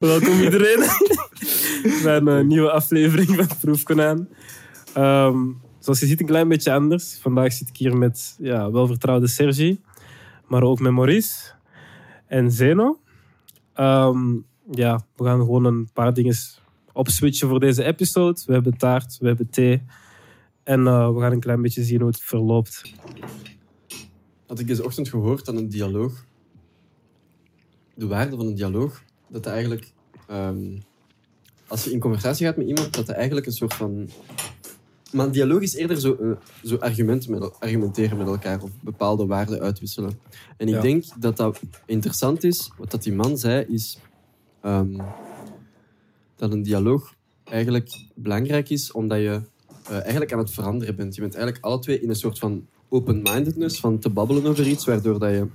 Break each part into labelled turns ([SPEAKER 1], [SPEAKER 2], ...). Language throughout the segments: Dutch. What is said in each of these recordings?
[SPEAKER 1] Welkom iedereen bij een eh, nieuwe aflevering van Proefkonijn. Ehm, zoals je ziet, een klein beetje anders. Vandaag zit ik hier met ja, welvertrouwde Sergi, maar ook met Maurice en Zeno. Ehm, ja, we gaan gewoon een paar dingen opswitchen voor deze episode. We hebben taart, we hebben thee en eh, we gaan een klein beetje zien hoe het verloopt.
[SPEAKER 2] Had ik deze ochtend gehoord aan een dialoog. De waarde van een dialoog. Dat dat eigenlijk... ehm, als je in conversatie gaat met iemand, dat dat eigenlijk een soort van... Maar een dialoog is eerder zo, eh, zo argumenten met, el- argumenteren met elkaar of bepaalde waarden uitwisselen. En ik
[SPEAKER 1] Ja.
[SPEAKER 2] denk dat dat interessant is. Wat dat die man zei, is ehm, dat een dialoog eigenlijk belangrijk is, omdat je eh, eigenlijk aan het veranderen bent. Je bent eigenlijk alle twee in een soort van open-mindedness, van te babbelen over iets, waardoor dat je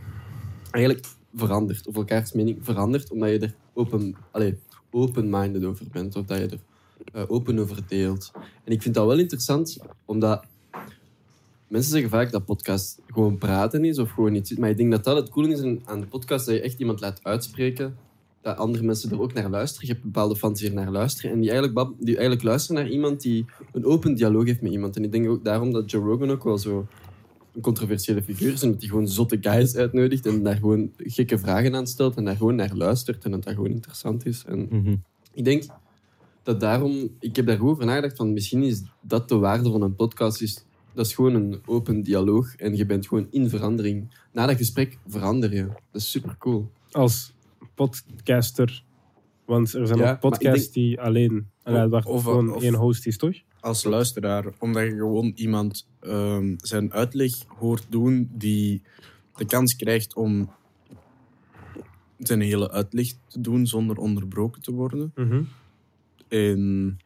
[SPEAKER 2] eigenlijk verandert, of elkaars mening verandert, omdat je er open, allee, open-minded over bent, of dat je er eh, open over deelt. En ik vind dat wel interessant, omdat mensen zeggen vaak dat podcast gewoon praten is, of gewoon iets, maar ik denk dat dat het coole is aan- een podcast, dat je echt iemand laat uitspreken, dat andere mensen er ook naar luisteren. Je hebt bepaalde fans die er naar luisteren, en die eigenlijk, die eigenlijk luisteren naar iemand die een open dialoog heeft met iemand. En ik denk ook daarom dat Joe Rogan ook wel zo een controversiële figuur is, omdat hij gewoon zotte guys uitnodigt en daar gewoon gekke vragen aan stelt en daar gewoon naar luistert en dat dat gewoon interessant is. En ik denk dat daarom, ik heb daar goed over nagedacht, van misschien is dat de waarde van een podcast, is, dat is gewoon een open dialoog en je bent gewoon in verandering. Na dat gesprek verander je. Dat is super cool.
[SPEAKER 1] Als podcaster, want er zijn
[SPEAKER 2] Ja,
[SPEAKER 1] ook podcasts
[SPEAKER 2] denk-
[SPEAKER 1] die alleen,
[SPEAKER 3] of-
[SPEAKER 1] gewoon
[SPEAKER 3] of-
[SPEAKER 1] één host is, toch?
[SPEAKER 3] als luisteraar, omdat je gewoon iemand ehm, zijn uitleg hoort doen die de kans krijgt om zijn hele uitleg te doen zonder onderbroken te worden.
[SPEAKER 1] Mhm.
[SPEAKER 3] En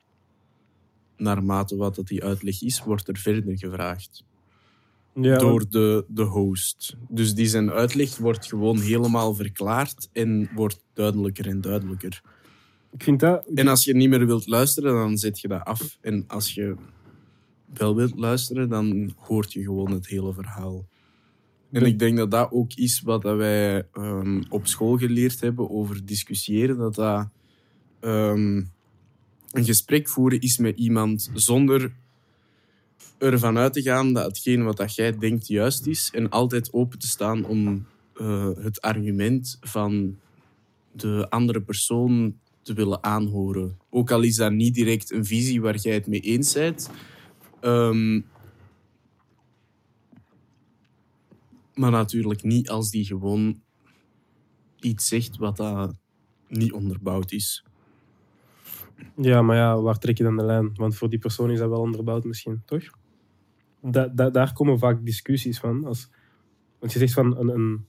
[SPEAKER 3] naarmate wat dat die uitleg is, wordt er verder gevraagd
[SPEAKER 1] Ja,
[SPEAKER 3] door de, de host. Dus die zijn uitleg wordt gewoon helemaal verklaard en wordt duidelijker en duidelijker.
[SPEAKER 1] Ik vind dat...
[SPEAKER 3] En als je niet meer wilt luisteren, dan zet je dat af. En als je wel wilt luisteren, dan hoort je gewoon het hele verhaal. En ik denk dat dat ook is wat wij ehm, op school geleerd hebben over discussiëren. Dat dat ehm, een gesprek voeren is met iemand zonder ervan uit te gaan dat hetgeen wat dat jij denkt juist is. En altijd open te staan om eh, het argument van de andere persoon te willen aanhoren. Ook al is dat niet direct een visie waar jij het mee eens bent. Ehm, maar natuurlijk niet als die gewoon iets zegt wat dat niet onderbouwd is.
[SPEAKER 1] Ja, maar ja, waar trek je dan de lijn? Want voor die persoon is dat wel onderbouwd misschien, toch? Da, da- daar komen vaak discussies van. Als, want je zegt van een, een,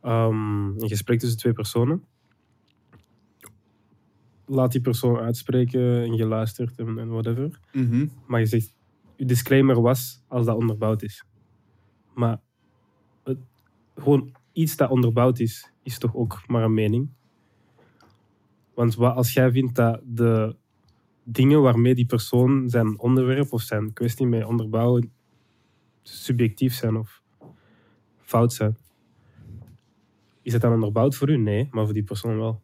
[SPEAKER 1] ehm, een gesprek tussen twee personen. Laat die persoon uitspreken en je luistert en, en whatever. Maar je zegt, je disclaimer was als dat onderbouwd is. Maar het, gewoon iets dat onderbouwd is, is toch ook maar een mening. Want wat, als jij vindt dat de dingen waarmee die persoon zijn onderwerp of zijn kwestie mee onderbouwen subjectief zijn of fout zijn, is het dan onderbouwd voor u? Nee, maar voor die persoon wel.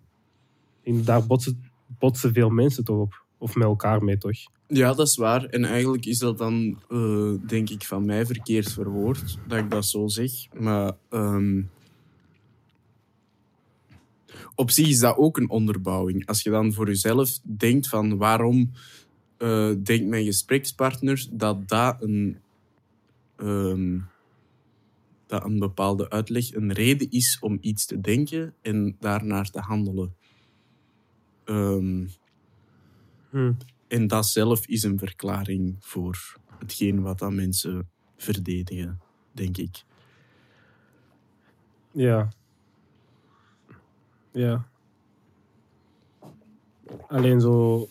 [SPEAKER 1] En daar botsen, botsen veel mensen toch op. Of met elkaar mee, toch?
[SPEAKER 3] Ja, dat is waar. En eigenlijk is dat dan, eh, denk ik, van mij verkeerd verwoord dat ik dat zo zeg. Maar ehm, op zich is dat ook een onderbouwing. Als je dan voor jezelf denkt van waarom eh, denkt mijn gesprekspartner dat dat een, ehm, dat een bepaalde uitleg een reden is om iets te denken en daarnaar te handelen. Ehm,
[SPEAKER 1] Hm.
[SPEAKER 3] en dat zelf is een verklaring voor hetgeen wat dat mensen verdedigen, denk ik.
[SPEAKER 1] Ja. Ja. Alleen zo...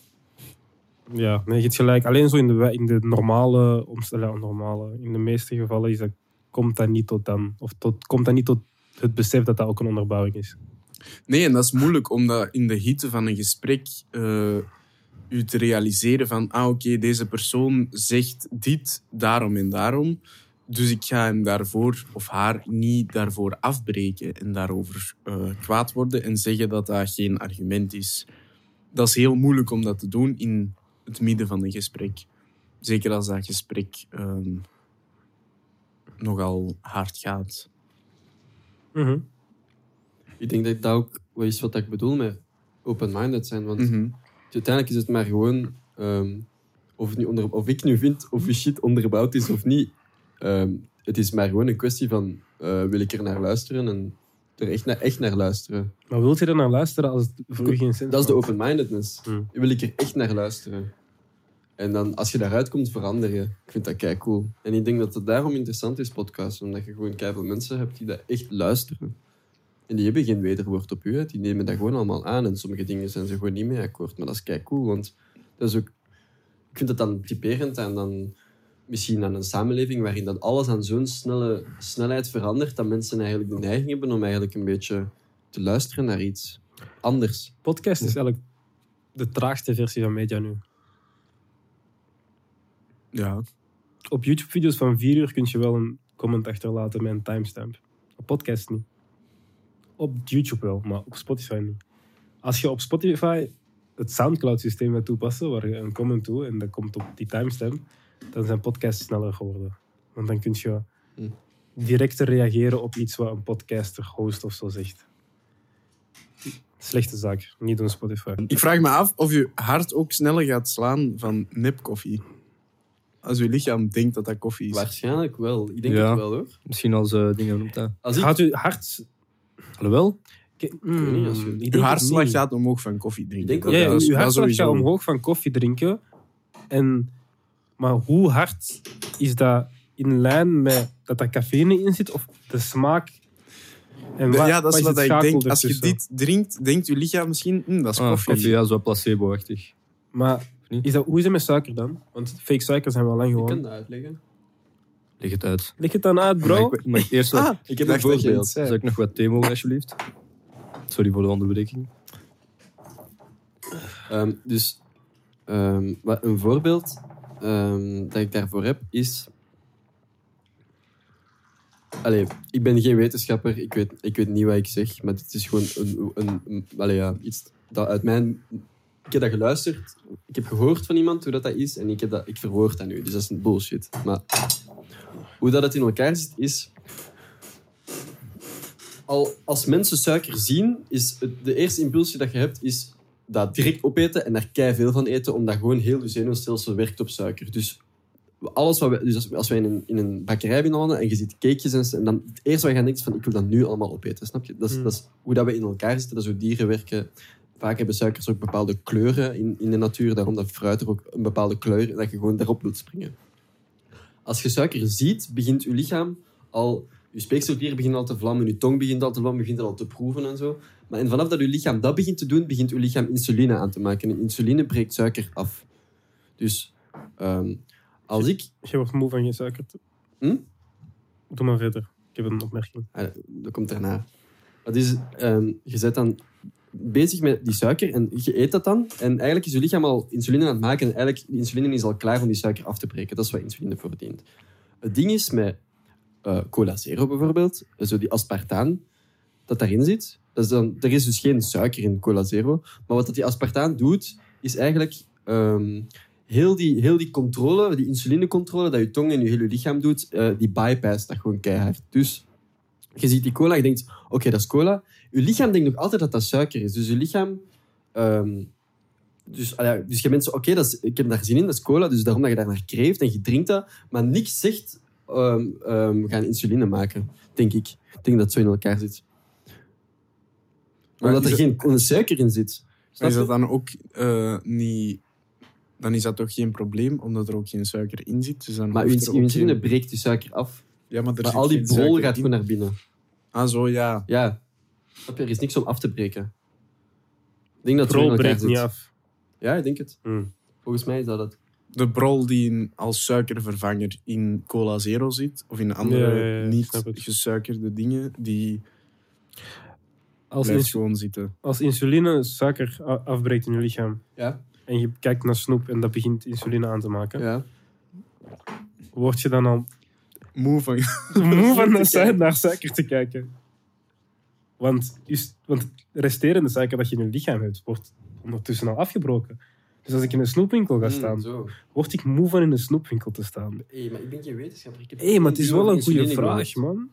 [SPEAKER 1] Ja, nee, je hebt gelijk. Alleen zo in de, in de normale omstandigheden, normale, in de meeste gevallen is dat, komt dat niet tot dan. Of tot, komt dat niet tot het besef dat dat ook een onderbouwing is.
[SPEAKER 3] Nee, en dat is moeilijk om dat in de hitte van een gesprek eh, u te realiseren van, ah oké, deze persoon zegt dit daarom en daarom. dus ik ga hem daarvoor of haar niet daarvoor afbreken en daarover uh, kwaad worden en zeggen dat dat geen argument is. Dat is heel moeilijk om dat te doen in het midden van een gesprek. Zeker als dat gesprek um, nogal hard gaat.
[SPEAKER 2] Mhm. Ik denk dat dat ook wat is wat ik bedoel met open-minded zijn. Want mhm. uiteindelijk is het maar gewoon ehm, of, niet onder, of ik nu vind of je shit onderbouwd is of niet. Ehm, het is maar gewoon een kwestie van uh, wil ik er naar luisteren en er echt naar, echt naar luisteren.
[SPEAKER 1] Maar wilt je er naar luisteren als het voor u geen zin
[SPEAKER 2] Dat is de open-mindedness. Hmm. Wil ik er echt naar luisteren. En dan, als je daaruit komt, verander je. Ik vind dat kei cool. En ik denk dat het daarom interessant is, podcast. Omdat je gewoon veel mensen hebt die dat echt luisteren. En die hebben geen wederwoord op u. Die nemen dat gewoon allemaal aan. En sommige dingen zijn ze gewoon niet mee akkoord. Maar dat is kei cool. Want dat is ook... Ik vind dat dan typerend en dan misschien aan een samenleving waarin dat alles aan zo'n snelle snelheid verandert, dat mensen eigenlijk de neiging hebben om eigenlijk een beetje te luisteren naar iets anders.
[SPEAKER 1] Podcast is eigenlijk de traagste versie van media nu.
[SPEAKER 3] Ja.
[SPEAKER 1] Op YouTube-video's van vier uur kun je wel een comment achterlaten met een timestamp. Op podcast niet. Op YouTube wel, maar op Spotify niet. Als je op Spotify het Soundcloud-systeem gaat toepassen, waar je een comment toe en dat komt op die timestamp, dan zijn podcasts sneller geworden. Want dan kun je hm. directer reageren op iets wat een podcaster, host of zo zegt. Slechte zaak, niet doen Spotify.
[SPEAKER 3] Ik vraag me af of je hart ook sneller gaat slaan van nepkoffie. Als je lichaam denkt dat dat koffie is.
[SPEAKER 2] Waarschijnlijk wel. Ik denk het wel hoor.
[SPEAKER 4] Misschien als uh, dingen noemt dat.
[SPEAKER 1] Als Gaat uw hart.
[SPEAKER 4] Alhoewel?
[SPEAKER 3] Mm, je hartslag gaat omhoog van koffie drinken.
[SPEAKER 1] ja, ja, je hartslag gaat omhoog van koffie drinken. En maar hoe hard is dat in lijn met dat er cafeïne in zit of de smaak?
[SPEAKER 3] En wat, ja, dat is wat, ik denk. Als je dit drinkt, denkt je lichaam misschien, hm, dat is ah, koffie.
[SPEAKER 4] koffie. Ja, zo placebo-achtig.
[SPEAKER 1] Maar is dat, hoe is het met suiker dan? Want fake suiker zijn wel lang gewoon.
[SPEAKER 2] Ik kan dat uitleggen.
[SPEAKER 4] Leg het uit.
[SPEAKER 1] Leg het dan uit, bro.
[SPEAKER 4] Maar ik, eerst ah, ik heb een voorbeeld. Zou ik nog wat thee mogen, alsjeblieft? Sorry voor de onderbreking.
[SPEAKER 2] Um, dus um, een voorbeeld um, dat ik daarvoor heb, is... Allee, ik ben geen wetenschapper, ik weet, ik weet niet wat ik zeg, maar het is gewoon een, een, een allee, ja, iets dat uit mijn... Ik heb dat geluisterd, ik heb gehoord van iemand hoe dat, dat is en ik, heb dat, ik verwoord dat nu, dus dat is een bullshit. Maar hoe dat het in elkaar zit, is... Al als mensen suiker zien, is het, de eerste impulsie dat je hebt, is dat direct opeten en daar kei veel van eten, omdat gewoon heel je zenuwstelsel werkt op suiker. Dus alles wat we, dus als, wij in een, in een bakkerij binnenlanden en je ziet cakejes en, dan het eerste wat je gaat denken is van ik wil dat nu allemaal opeten, snap je? Dat is, hmm. dat is hoe dat we in elkaar zitten, dat is hoe dieren werken. Vaak hebben suikers ook bepaalde kleuren in, in de natuur, daarom dat fruit er ook een bepaalde kleur dat je gewoon daarop wilt springen. Als je suiker ziet, begint je lichaam al je speekselklieren beginnen al te vlammen, je tong begint al te vlammen, begint al te proeven en zo. Maar en vanaf dat je lichaam dat begint te doen, begint je lichaam insuline aan te maken. En insuline breekt suiker af. Dus um, als ik...
[SPEAKER 1] Je wordt moe van je suiker.
[SPEAKER 2] Hm?
[SPEAKER 1] Doe maar verder. Ik heb een opmerking.
[SPEAKER 2] Ah, dat komt daarna. Dat is, um, je zet dan bezig met die suiker en je eet dat dan. En eigenlijk is je lichaam al insuline aan het maken. En eigenlijk, die insuline is al klaar om die suiker af te breken. Dat is wat insuline voor dient. Het ding is met uh, cola zero bijvoorbeeld, zo die aspartaan dat daarin zit. Dat dan, er is dus geen suiker in cola zero. Maar wat dat die aspartaan doet, is eigenlijk um, heel, die, heel die controle, die insulinecontrole dat je tong en je hele lichaam doet, uh, die bypass dat gewoon keihard. Dus je ziet die cola, je denkt, oké, dat is cola. Je lichaam denkt nog altijd dat dat suiker is. Dus je lichaam... Um, dus, ah ja, dus je bent zo, oké, okay, ik heb daar zin in, dat is cola, dus daarom dat je daar naar kreeft en je drinkt dat, maar niks zegt um, um, gaan insuline maken, denk ik. Ik denk dat het zo in elkaar zit. Omdat er geen suiker in zit.
[SPEAKER 3] Maar is dat dan ook uh, niet... Dan is dat toch geen probleem, omdat er ook geen suiker in zit? Dus dan
[SPEAKER 2] maar uw insuline breekt de suiker af.
[SPEAKER 3] Ja, maar, er
[SPEAKER 2] maar al die brol gaat gewoon naar binnen.
[SPEAKER 3] Ah, zo, ja.
[SPEAKER 2] Ja. Er is niks om af te breken. Ik denk dat
[SPEAKER 1] brol breekt niet af.
[SPEAKER 2] Ja, ik denk het.
[SPEAKER 1] Hmm.
[SPEAKER 2] Volgens mij is dat het
[SPEAKER 3] de brol die als suikervervanger in cola zero zit, of in andere niet gesuikerde dingen, die als blijft gewoon zitten.
[SPEAKER 1] Als insuline suiker afbreekt in je lichaam,
[SPEAKER 2] ja.
[SPEAKER 1] en je kijkt naar snoep en dat begint insuline aan te maken,
[SPEAKER 2] ja.
[SPEAKER 1] word je dan al...
[SPEAKER 3] moe van...
[SPEAKER 1] moe van naar, naar suiker te kijken. Want, is, want het resterende suiker dat je in je lichaam hebt, wordt ondertussen al afgebroken. Dus als ik in een snoepwinkel ga hmm, staan, word ik moe van in een snoepwinkel te staan.
[SPEAKER 2] Hé, maar ik ben geen wetenschapper.
[SPEAKER 1] Hé, maar het is wel een goede vraag, man.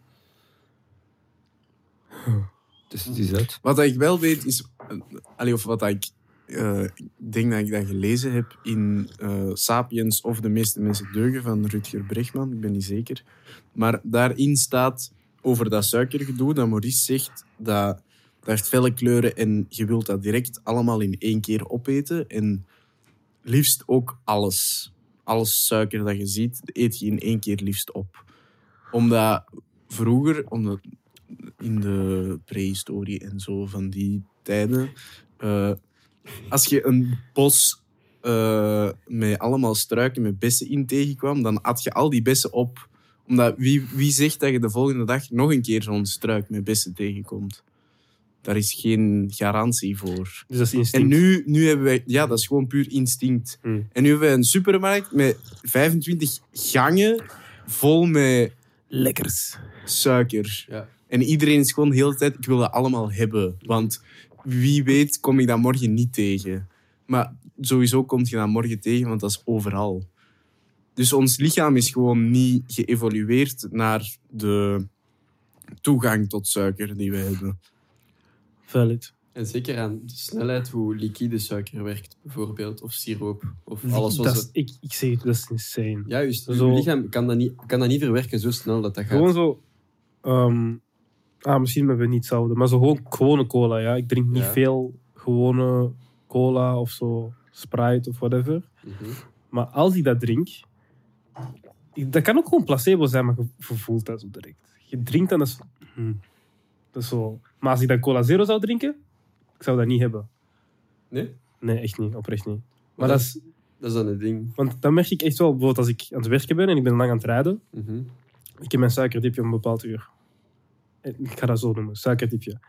[SPEAKER 4] Dus het is uit.
[SPEAKER 3] Wat ik wel weet is, allee, of wat ik uh, denk dat ik dat gelezen heb in uh, Sapiens of De meeste mensen deugen van Rutger Bregman, ik ben niet zeker. Maar daarin staat over dat suikergedoe, dat Maurice zegt dat dat heeft felle kleuren en je wilt dat direct allemaal in één keer opeten. En liefst ook alles. Alles suiker dat je ziet, eet je in één keer liefst op. Omdat vroeger, omdat in de prehistorie en zo van die tijden, uh, als je een bos uh, met allemaal struiken met bessen in tegenkwam, dan at je al die bessen op. Omdat wie, wie zegt dat je de volgende dag nog een keer zo'n struik met bessen tegenkomt? Daar is geen garantie voor.
[SPEAKER 1] Dus dat is instinct.
[SPEAKER 3] En nu, nu hebben wij... Ja, dat is gewoon puur instinct. Hmm. En nu hebben wij een supermarkt met 25 gangen vol met...
[SPEAKER 1] Lekkers.
[SPEAKER 3] Suiker. Ja. En iedereen is gewoon de hele tijd... Ik wil dat allemaal hebben. Want wie weet kom ik dat morgen niet tegen. Maar sowieso kom je dat morgen tegen, want dat is overal. Dus ons lichaam is gewoon niet geëvolueerd naar de toegang tot suiker die we hebben.
[SPEAKER 1] Valid.
[SPEAKER 2] En zeker aan de snelheid hoe liquide suiker werkt, bijvoorbeeld, of siroop, of alles wat...
[SPEAKER 1] Is, ik, ik zeg het, dat is insane.
[SPEAKER 2] Juist, dus zo, je lichaam kan dat, niet, kan dat niet verwerken zo snel dat dat gaat.
[SPEAKER 1] Gewoon zo... Ehm, ah, misschien hebben we niet hetzelfde, maar zo gewoon gewone cola, ja. Ik drink niet veel gewone cola of zo, Sprite of whatever. Mhm. Maar als ik dat drink... Dat kan ook gewoon placebo zijn, maar je voelt dat zo direct. Je drinkt dan eens... Hmm, dat is zo... Maar als ik dan cola zero zou drinken, ik zou dat niet hebben.
[SPEAKER 2] Nee?
[SPEAKER 1] Nee, echt niet. Oprecht niet. Maar, dat, is...
[SPEAKER 2] Dat is dan het ding.
[SPEAKER 1] Want dan merk ik echt wel, bijvoorbeeld als ik aan het werken ben en ik ben lang aan het rijden, mhm. ik heb mijn suikerdipje om een bepaald uur. Ik ga dat zo noemen, suikerdipje.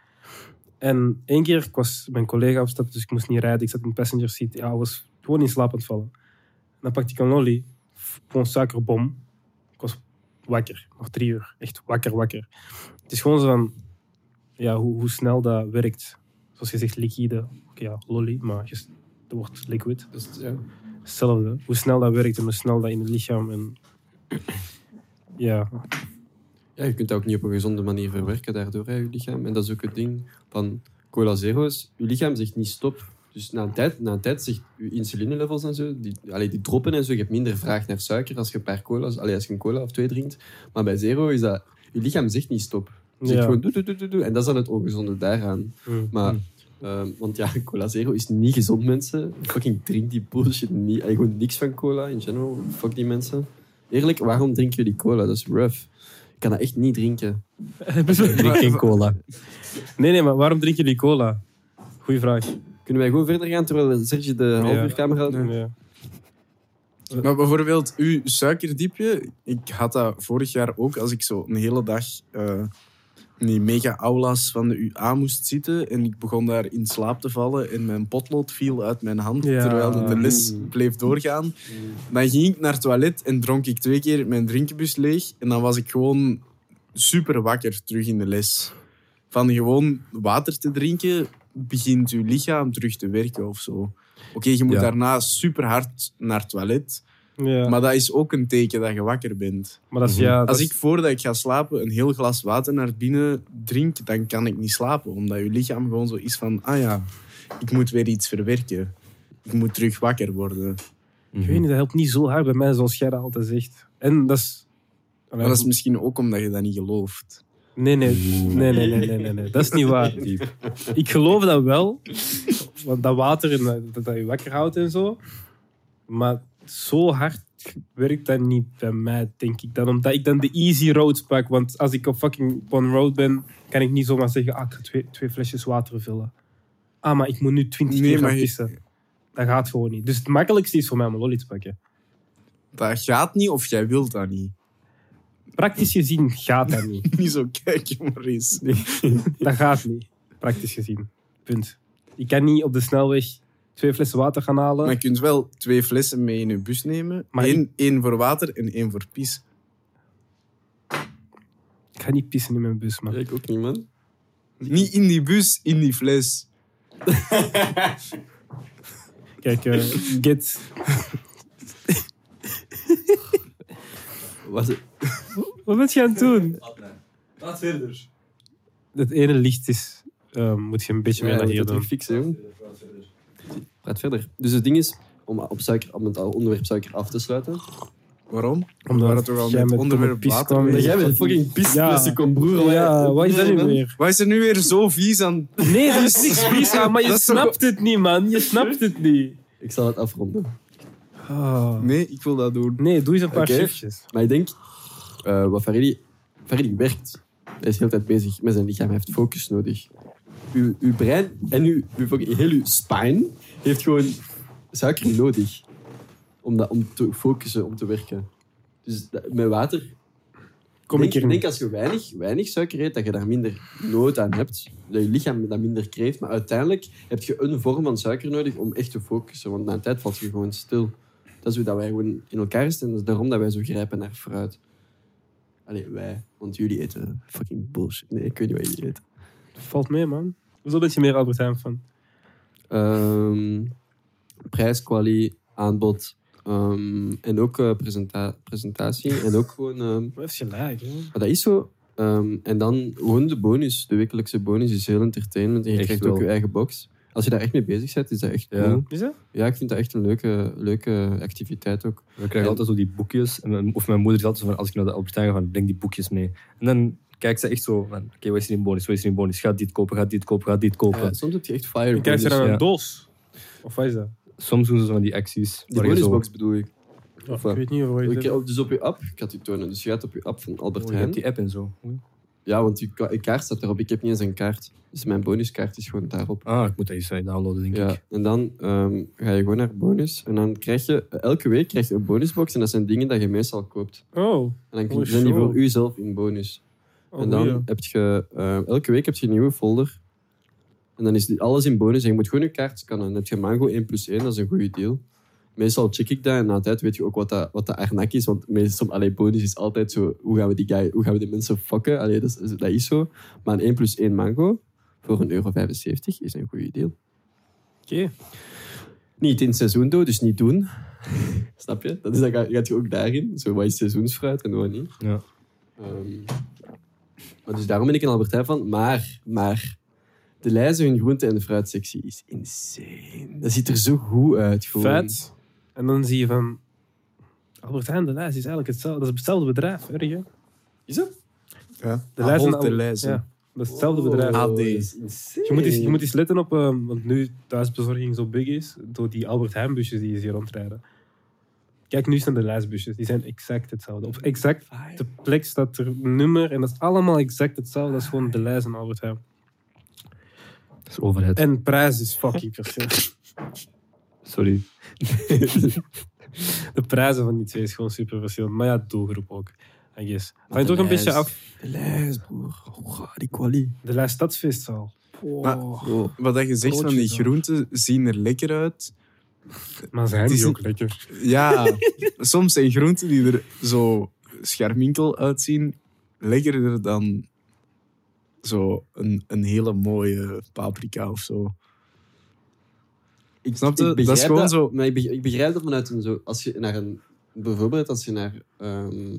[SPEAKER 1] En één keer, ik was mijn collega op stap, dus ik moest niet rijden. Ik zat in de passenger seat. Ja, ik was gewoon in slaap aan het vallen. En dan pakte ik een lolly, gewoon suikerbom. Ik was wakker, nog drie uur. Echt wakker, wakker. Het is gewoon zo van, ja, hoe, hoe snel dat werkt. Zoals je zegt, liquide. Oké, ja, lolly, maar het wordt liquid. Dus ja, hetzelfde. Hoe snel dat werkt en hoe snel dat in het lichaam. En, ja.
[SPEAKER 2] ja, je kunt dat ook niet op een gezonde manier verwerken daardoor, hè, je lichaam. En dat is ook het ding van cola zero's. Je lichaam zegt niet stop. Dus na een tijd, na een tijd zegt je insulinelevels en zo, die, allee, die droppen en zo. Je hebt minder vraag naar suiker als je een paar cola's, allee, als je een cola of twee drinkt. Maar bij zero is dat, je lichaam zegt niet stop. Je ja. gewoon doe, doe, doe, doe. En dat is dan het ongezonde daaraan. Mm. Maar, uh, want ja, cola zero is niet gezond, mensen. Fucking drink die bullshit niet. Allee, gewoon niks van cola in general. Fuck die mensen. Eerlijk, waarom drinken jullie cola? Dat is rough. Ik kan dat echt niet drinken.
[SPEAKER 4] ik drink geen cola.
[SPEAKER 1] Nee, nee, maar waarom drinken jullie cola? Goeie vraag.
[SPEAKER 2] Kunnen wij gewoon verder gaan terwijl Serge de halfuurkamer gaat? Nee, nee.
[SPEAKER 3] Maar bijvoorbeeld, uw suikerdiepje, ik had dat vorig jaar ook als ik zo een hele dag uh, in die mega-aulas van de UA moest zitten en ik begon daar in slaap te vallen en mijn potlood viel uit mijn hand terwijl de les bleef doorgaan. Dan ging ik naar het toilet en dronk ik twee keer mijn drinkenbus leeg en dan was ik gewoon super wakker terug in de les. Van gewoon water te drinken begint je lichaam terug te werken of zo. Oké, je moet daarna super hard naar het toilet. Ja. Maar dat is ook een teken dat je wakker bent.
[SPEAKER 1] Maar dat is, ja,
[SPEAKER 3] Als ik voordat ik ga slapen een heel glas water naar binnen drink, dan kan ik niet slapen. Omdat je lichaam gewoon zo is van, ah ja, ik moet weer iets verwerken. Ik moet terug wakker worden.
[SPEAKER 1] Ik weet niet, dat helpt niet zo hard bij mij, zoals jij dat altijd zegt. En dat is...
[SPEAKER 3] Maar dat is misschien ook omdat je dat niet gelooft.
[SPEAKER 1] Nee, nee, nee, nee, nee, nee, nee, dat is niet waar. Ik geloof dat wel, want dat water en dat, dat je wakker houdt en zo. Maar zo hard werkt dat niet bij mij, denk ik. Dan omdat ik dan de easy roads pak. Want als ik op fucking one road ben, kan ik niet zomaar zeggen, ah, ik ga twee, twee flesjes water vullen. Ah, maar ik moet nu 20 nee, keer gaan pissen. Dat gaat gewoon niet. Dus het makkelijkste is voor mij om een lolly te pakken.
[SPEAKER 3] Dat gaat niet of jij wilt dat niet?
[SPEAKER 1] Praktisch gezien gaat dat niet.
[SPEAKER 3] niet zo kijken, Maurice.
[SPEAKER 1] Nee, dat gaat niet. Praktisch gezien. Punt. Ik kan niet op de snelweg twee flessen water gaan halen.
[SPEAKER 3] Maar je kunt wel twee flessen mee in je bus nemen. Maar Eén, één voor water en één voor pis.
[SPEAKER 1] Ik ga niet pissen in mijn bus, man.
[SPEAKER 2] Ik ook niet, man.
[SPEAKER 3] Niet in die bus, in die fles.
[SPEAKER 1] Kijk, uh, get...
[SPEAKER 2] Wat,
[SPEAKER 1] Wat ben je aan het doen?
[SPEAKER 4] Laat verder.
[SPEAKER 1] Het ene licht is... Uh, moet je een beetje meer
[SPEAKER 2] ja,
[SPEAKER 1] naar
[SPEAKER 2] moet
[SPEAKER 1] hier
[SPEAKER 2] dat
[SPEAKER 1] doen.
[SPEAKER 2] fixen, jong. Praat verder. Dus het ding is, om, op, suiker, om het onderwerp suiker af te sluiten.
[SPEAKER 3] Waarom?
[SPEAKER 1] Omdat
[SPEAKER 3] We toch al
[SPEAKER 1] jij
[SPEAKER 3] met
[SPEAKER 1] met
[SPEAKER 3] onderwerp
[SPEAKER 1] pis
[SPEAKER 3] water
[SPEAKER 1] kwam.
[SPEAKER 3] bezig.
[SPEAKER 2] Jij bent fucking pis,
[SPEAKER 1] Ja.
[SPEAKER 2] plastic kom broer.
[SPEAKER 1] Ja, wat is dat nu weer?
[SPEAKER 3] Wat is er nu weer zo vies aan?
[SPEAKER 1] Nee, er is niks vies aan, maar je
[SPEAKER 3] Dat is toch-
[SPEAKER 1] snapt het niet, man. Je snapt het niet.
[SPEAKER 2] Ik zal het afronden.
[SPEAKER 1] Ah.
[SPEAKER 3] Nee, ik wil dat doen.
[SPEAKER 1] Nee, doe eens een paar
[SPEAKER 2] Oké.
[SPEAKER 1] shiftjes.
[SPEAKER 2] Maar ik denk, eh, wat Faridi, Faridi werkt. Hij is de hele tijd bezig met zijn lichaam. Hij heeft focus nodig. Uw, uw brein en uw, uw, heel uw spine heeft gewoon suiker nodig. Om, dat, om te focussen, om te werken. Dus dat- met water...
[SPEAKER 1] Kom
[SPEAKER 2] denk,
[SPEAKER 1] ik hier
[SPEAKER 2] denk als je weinig, weinig suiker eet, dat je daar minder nood aan hebt. Dat je lichaam dat minder kreeft. Maar uiteindelijk heb je een vorm van suiker nodig om echt te focussen. Want na een tijd valt je gewoon stil. Dat is hoe dat wij gewoon in elkaar staan. Dat is daarom dat wij zo grijpen naar fruit. Allee, wij. Want jullie eten fucking bullshit. Nee, ik weet niet wat jullie eten.
[SPEAKER 1] Valt mee, man. Hoezo ben je meer Albert Heijn van?
[SPEAKER 2] Ehm prijs, aanbod. ehm, en ook eh, presenta- presentatie. En ook gewoon... ehm,
[SPEAKER 1] Wat heeft je gelijk, hè?
[SPEAKER 2] Maar dat is zo. Ehm, en dan gewoon de bonus. De wekelijkse bonus is heel entertainment. En je
[SPEAKER 4] Echt
[SPEAKER 2] krijgt
[SPEAKER 4] wel.
[SPEAKER 2] ook je eigen box. Als je daar echt mee bezig bent, is dat echt
[SPEAKER 4] Ja.
[SPEAKER 2] cool.
[SPEAKER 1] Is dat?
[SPEAKER 2] Ja, ik vind dat echt een leuke, leuke activiteit ook.
[SPEAKER 4] We krijgen
[SPEAKER 2] En-
[SPEAKER 4] altijd zo die boekjes. En mijn, of mijn moeder is altijd zo van, als ik naar de Albert Heijn ga, van, breng die boekjes mee. En dan kijkt ze echt zo van, oké, wat is er in bonus? Wat is er in bonus? Ga dit kopen, ga dit kopen, ga dit kopen.
[SPEAKER 2] Ja, soms heb je echt fire
[SPEAKER 1] Je krijgt je dan een doos. Of wat is dat?
[SPEAKER 4] Soms doen ze zo van die acties.
[SPEAKER 2] Die
[SPEAKER 4] zo-
[SPEAKER 2] bonusbox bedoel ik. Of
[SPEAKER 1] ik weet niet hoe je
[SPEAKER 2] Ik, dus op je app, ik het je tonen. Dus je gaat op je app van Albert
[SPEAKER 4] Oh, je
[SPEAKER 2] Heijn.
[SPEAKER 4] hebt die app en zo.
[SPEAKER 2] Ja, want je, ka- je kaart staat erop. Ik heb niet eens een kaart. Dus mijn bonuskaart is gewoon daarop.
[SPEAKER 4] Ah, ik moet dat eens eh, downloaden, denk
[SPEAKER 2] Ja,
[SPEAKER 4] ik.
[SPEAKER 2] en dan ehm, ga je gewoon naar bonus. En dan krijg je elke week krijg je een bonusbox. En dat zijn dingen dat je meestal koopt.
[SPEAKER 1] Oh.
[SPEAKER 2] En dan
[SPEAKER 1] Oh,
[SPEAKER 2] zijn die
[SPEAKER 1] zo.
[SPEAKER 2] voor uzelf in bonus.
[SPEAKER 1] oh
[SPEAKER 2] en dan
[SPEAKER 1] goeie.
[SPEAKER 2] heb je eh, elke week heb je een nieuwe folder. En dan is die- alles in bonus. En je moet gewoon je kaart scannen. Dan heb je Mango 1 plus 1, dat is een goede deal. Meestal check ik dat en na tijd weet je ook wat, dat, wat de arnak is. Want meestal, allee, bonus is altijd zo, hoe gaan we die, guy, hoe gaan we die mensen fokken? Allee, dat, is, dat is zo. Maar een 1 plus 1 mango voor een euro 75 is een goede deal.
[SPEAKER 1] Oké.
[SPEAKER 2] Niet in het seizoen, though, dus niet doen. Snap je? Dat is, dan gaat, je ook daarin. Zo, wat is seizoensfruit en wat niet.
[SPEAKER 4] Ja.
[SPEAKER 2] Maar dus daarom ben ik een Albert Heijn van. Maar, maar de lijzen hun groente- en fruitsectie is insane. Dat ziet er zo goed uit. Gewoon.
[SPEAKER 1] Vet. En dan zie je van... Albert Heijn, de lijst is eigenlijk hetzelfde. Dat is hetzelfde bedrijf, erg hè?
[SPEAKER 2] Is dat?
[SPEAKER 3] Ja.
[SPEAKER 1] De lijst en
[SPEAKER 3] de.
[SPEAKER 1] Ja, dat is hetzelfde bedrijf.
[SPEAKER 3] AD.
[SPEAKER 2] Oh, is insane.
[SPEAKER 1] Je moet, eens, je moet eens letten op, ehm, want nu thuisbezorging zo big is, door die Albert Heijn busjes die hier rondrijden. Kijk nu naar de lijstbusjes, die zijn exact hetzelfde. Op exact de plek staat er een nummer en dat is allemaal exact hetzelfde. Dat is gewoon de lijst en Albert Heijn.
[SPEAKER 4] Dat is overheid.
[SPEAKER 1] En prijs is fucking verschil.
[SPEAKER 4] Sorry.
[SPEAKER 1] De prijzen van die twee is gewoon super verschillend. Maar ja, doelgroep ook. I guess. Hangt
[SPEAKER 2] de
[SPEAKER 1] ook een beetje af.
[SPEAKER 2] De lijst, broer. Oh, die kwalie.
[SPEAKER 1] De lijst stadsfeestzaal.
[SPEAKER 3] Maar-
[SPEAKER 1] Oh.
[SPEAKER 3] Wat dat je zegt van die groenten zien er lekker uit.
[SPEAKER 1] Maar zijn
[SPEAKER 3] is
[SPEAKER 1] die ook lekker?
[SPEAKER 3] Ja, soms zijn groenten die er zo scherminkel uitzien lekkerder dan zo een, een hele mooie paprika of zo.
[SPEAKER 2] Ik
[SPEAKER 3] Snap je?
[SPEAKER 2] ik
[SPEAKER 3] Dat is
[SPEAKER 2] begrijp
[SPEAKER 3] gewoon zo-
[SPEAKER 2] Maar ik begrijp, ik begrijp dat vanuit een zo... Als je naar een... Bijvoorbeeld als je naar... ehm,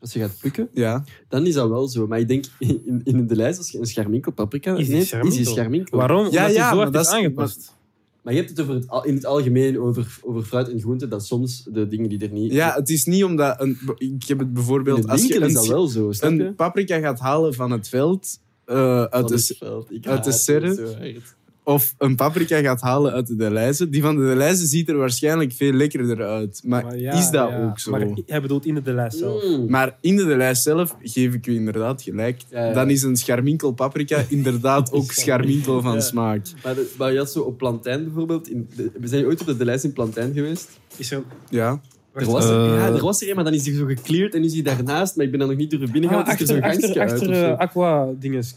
[SPEAKER 2] als je gaat plukken,
[SPEAKER 3] Ja,
[SPEAKER 2] dan is dat wel zo. Maar ik denk, in, in de lijst, als je een scharminkel paprika
[SPEAKER 1] Is die
[SPEAKER 2] neemt,
[SPEAKER 1] scharminkel?
[SPEAKER 2] is die scharminkel.
[SPEAKER 1] Waarom? Omdat
[SPEAKER 3] Ja,
[SPEAKER 1] die
[SPEAKER 3] ja,
[SPEAKER 1] zo
[SPEAKER 3] maar dat
[SPEAKER 1] is aangepast.
[SPEAKER 2] Maar je hebt het over het, al- in het algemeen over, over fruit en groenten, dat soms de dingen die er niet...
[SPEAKER 3] ja het is niet omdat... Een, ik heb het
[SPEAKER 2] in
[SPEAKER 3] bijvoorbeeld... Als je
[SPEAKER 2] winkel is dat
[SPEAKER 3] een,
[SPEAKER 2] wel zo, snap je?
[SPEAKER 3] een paprika gaat halen van het veld... eh, uit
[SPEAKER 2] Van
[SPEAKER 3] de,
[SPEAKER 2] het veld. Ik
[SPEAKER 3] uit de serre.
[SPEAKER 2] Zo
[SPEAKER 3] of een paprika gaat halen uit de Deleuze. Die van de Deleuze ziet er waarschijnlijk veel lekkerder uit. Maar,
[SPEAKER 1] Maar ja,
[SPEAKER 3] is dat
[SPEAKER 1] ja.
[SPEAKER 3] ook zo?
[SPEAKER 1] Maar hij bedoelt in de lijst zelf.
[SPEAKER 2] Mm.
[SPEAKER 3] Maar in de lijst zelf geef ik u inderdaad gelijk.
[SPEAKER 2] Ja, ja.
[SPEAKER 3] Dan is een scharminkel paprika inderdaad ook scharminkel van
[SPEAKER 2] Ja.
[SPEAKER 3] smaak.
[SPEAKER 2] Maar, de, maar je had zo op Plantijn bijvoorbeeld... In de, zijn ooit op de, de lijst in Plantijn geweest.
[SPEAKER 1] Is er...
[SPEAKER 3] Ja.
[SPEAKER 2] Er was, er,
[SPEAKER 4] Eh.
[SPEAKER 2] ja, er was er een, maar dan is hij zo gekleerd en is hij daarnaast. Maar ik ben dan nog niet durven
[SPEAKER 1] Ah,
[SPEAKER 2] binnengegaan. dus er is
[SPEAKER 1] achter,
[SPEAKER 2] zo'n
[SPEAKER 1] achter,
[SPEAKER 2] gangstje
[SPEAKER 1] achter eh,
[SPEAKER 2] zo.
[SPEAKER 1] aqua dinges.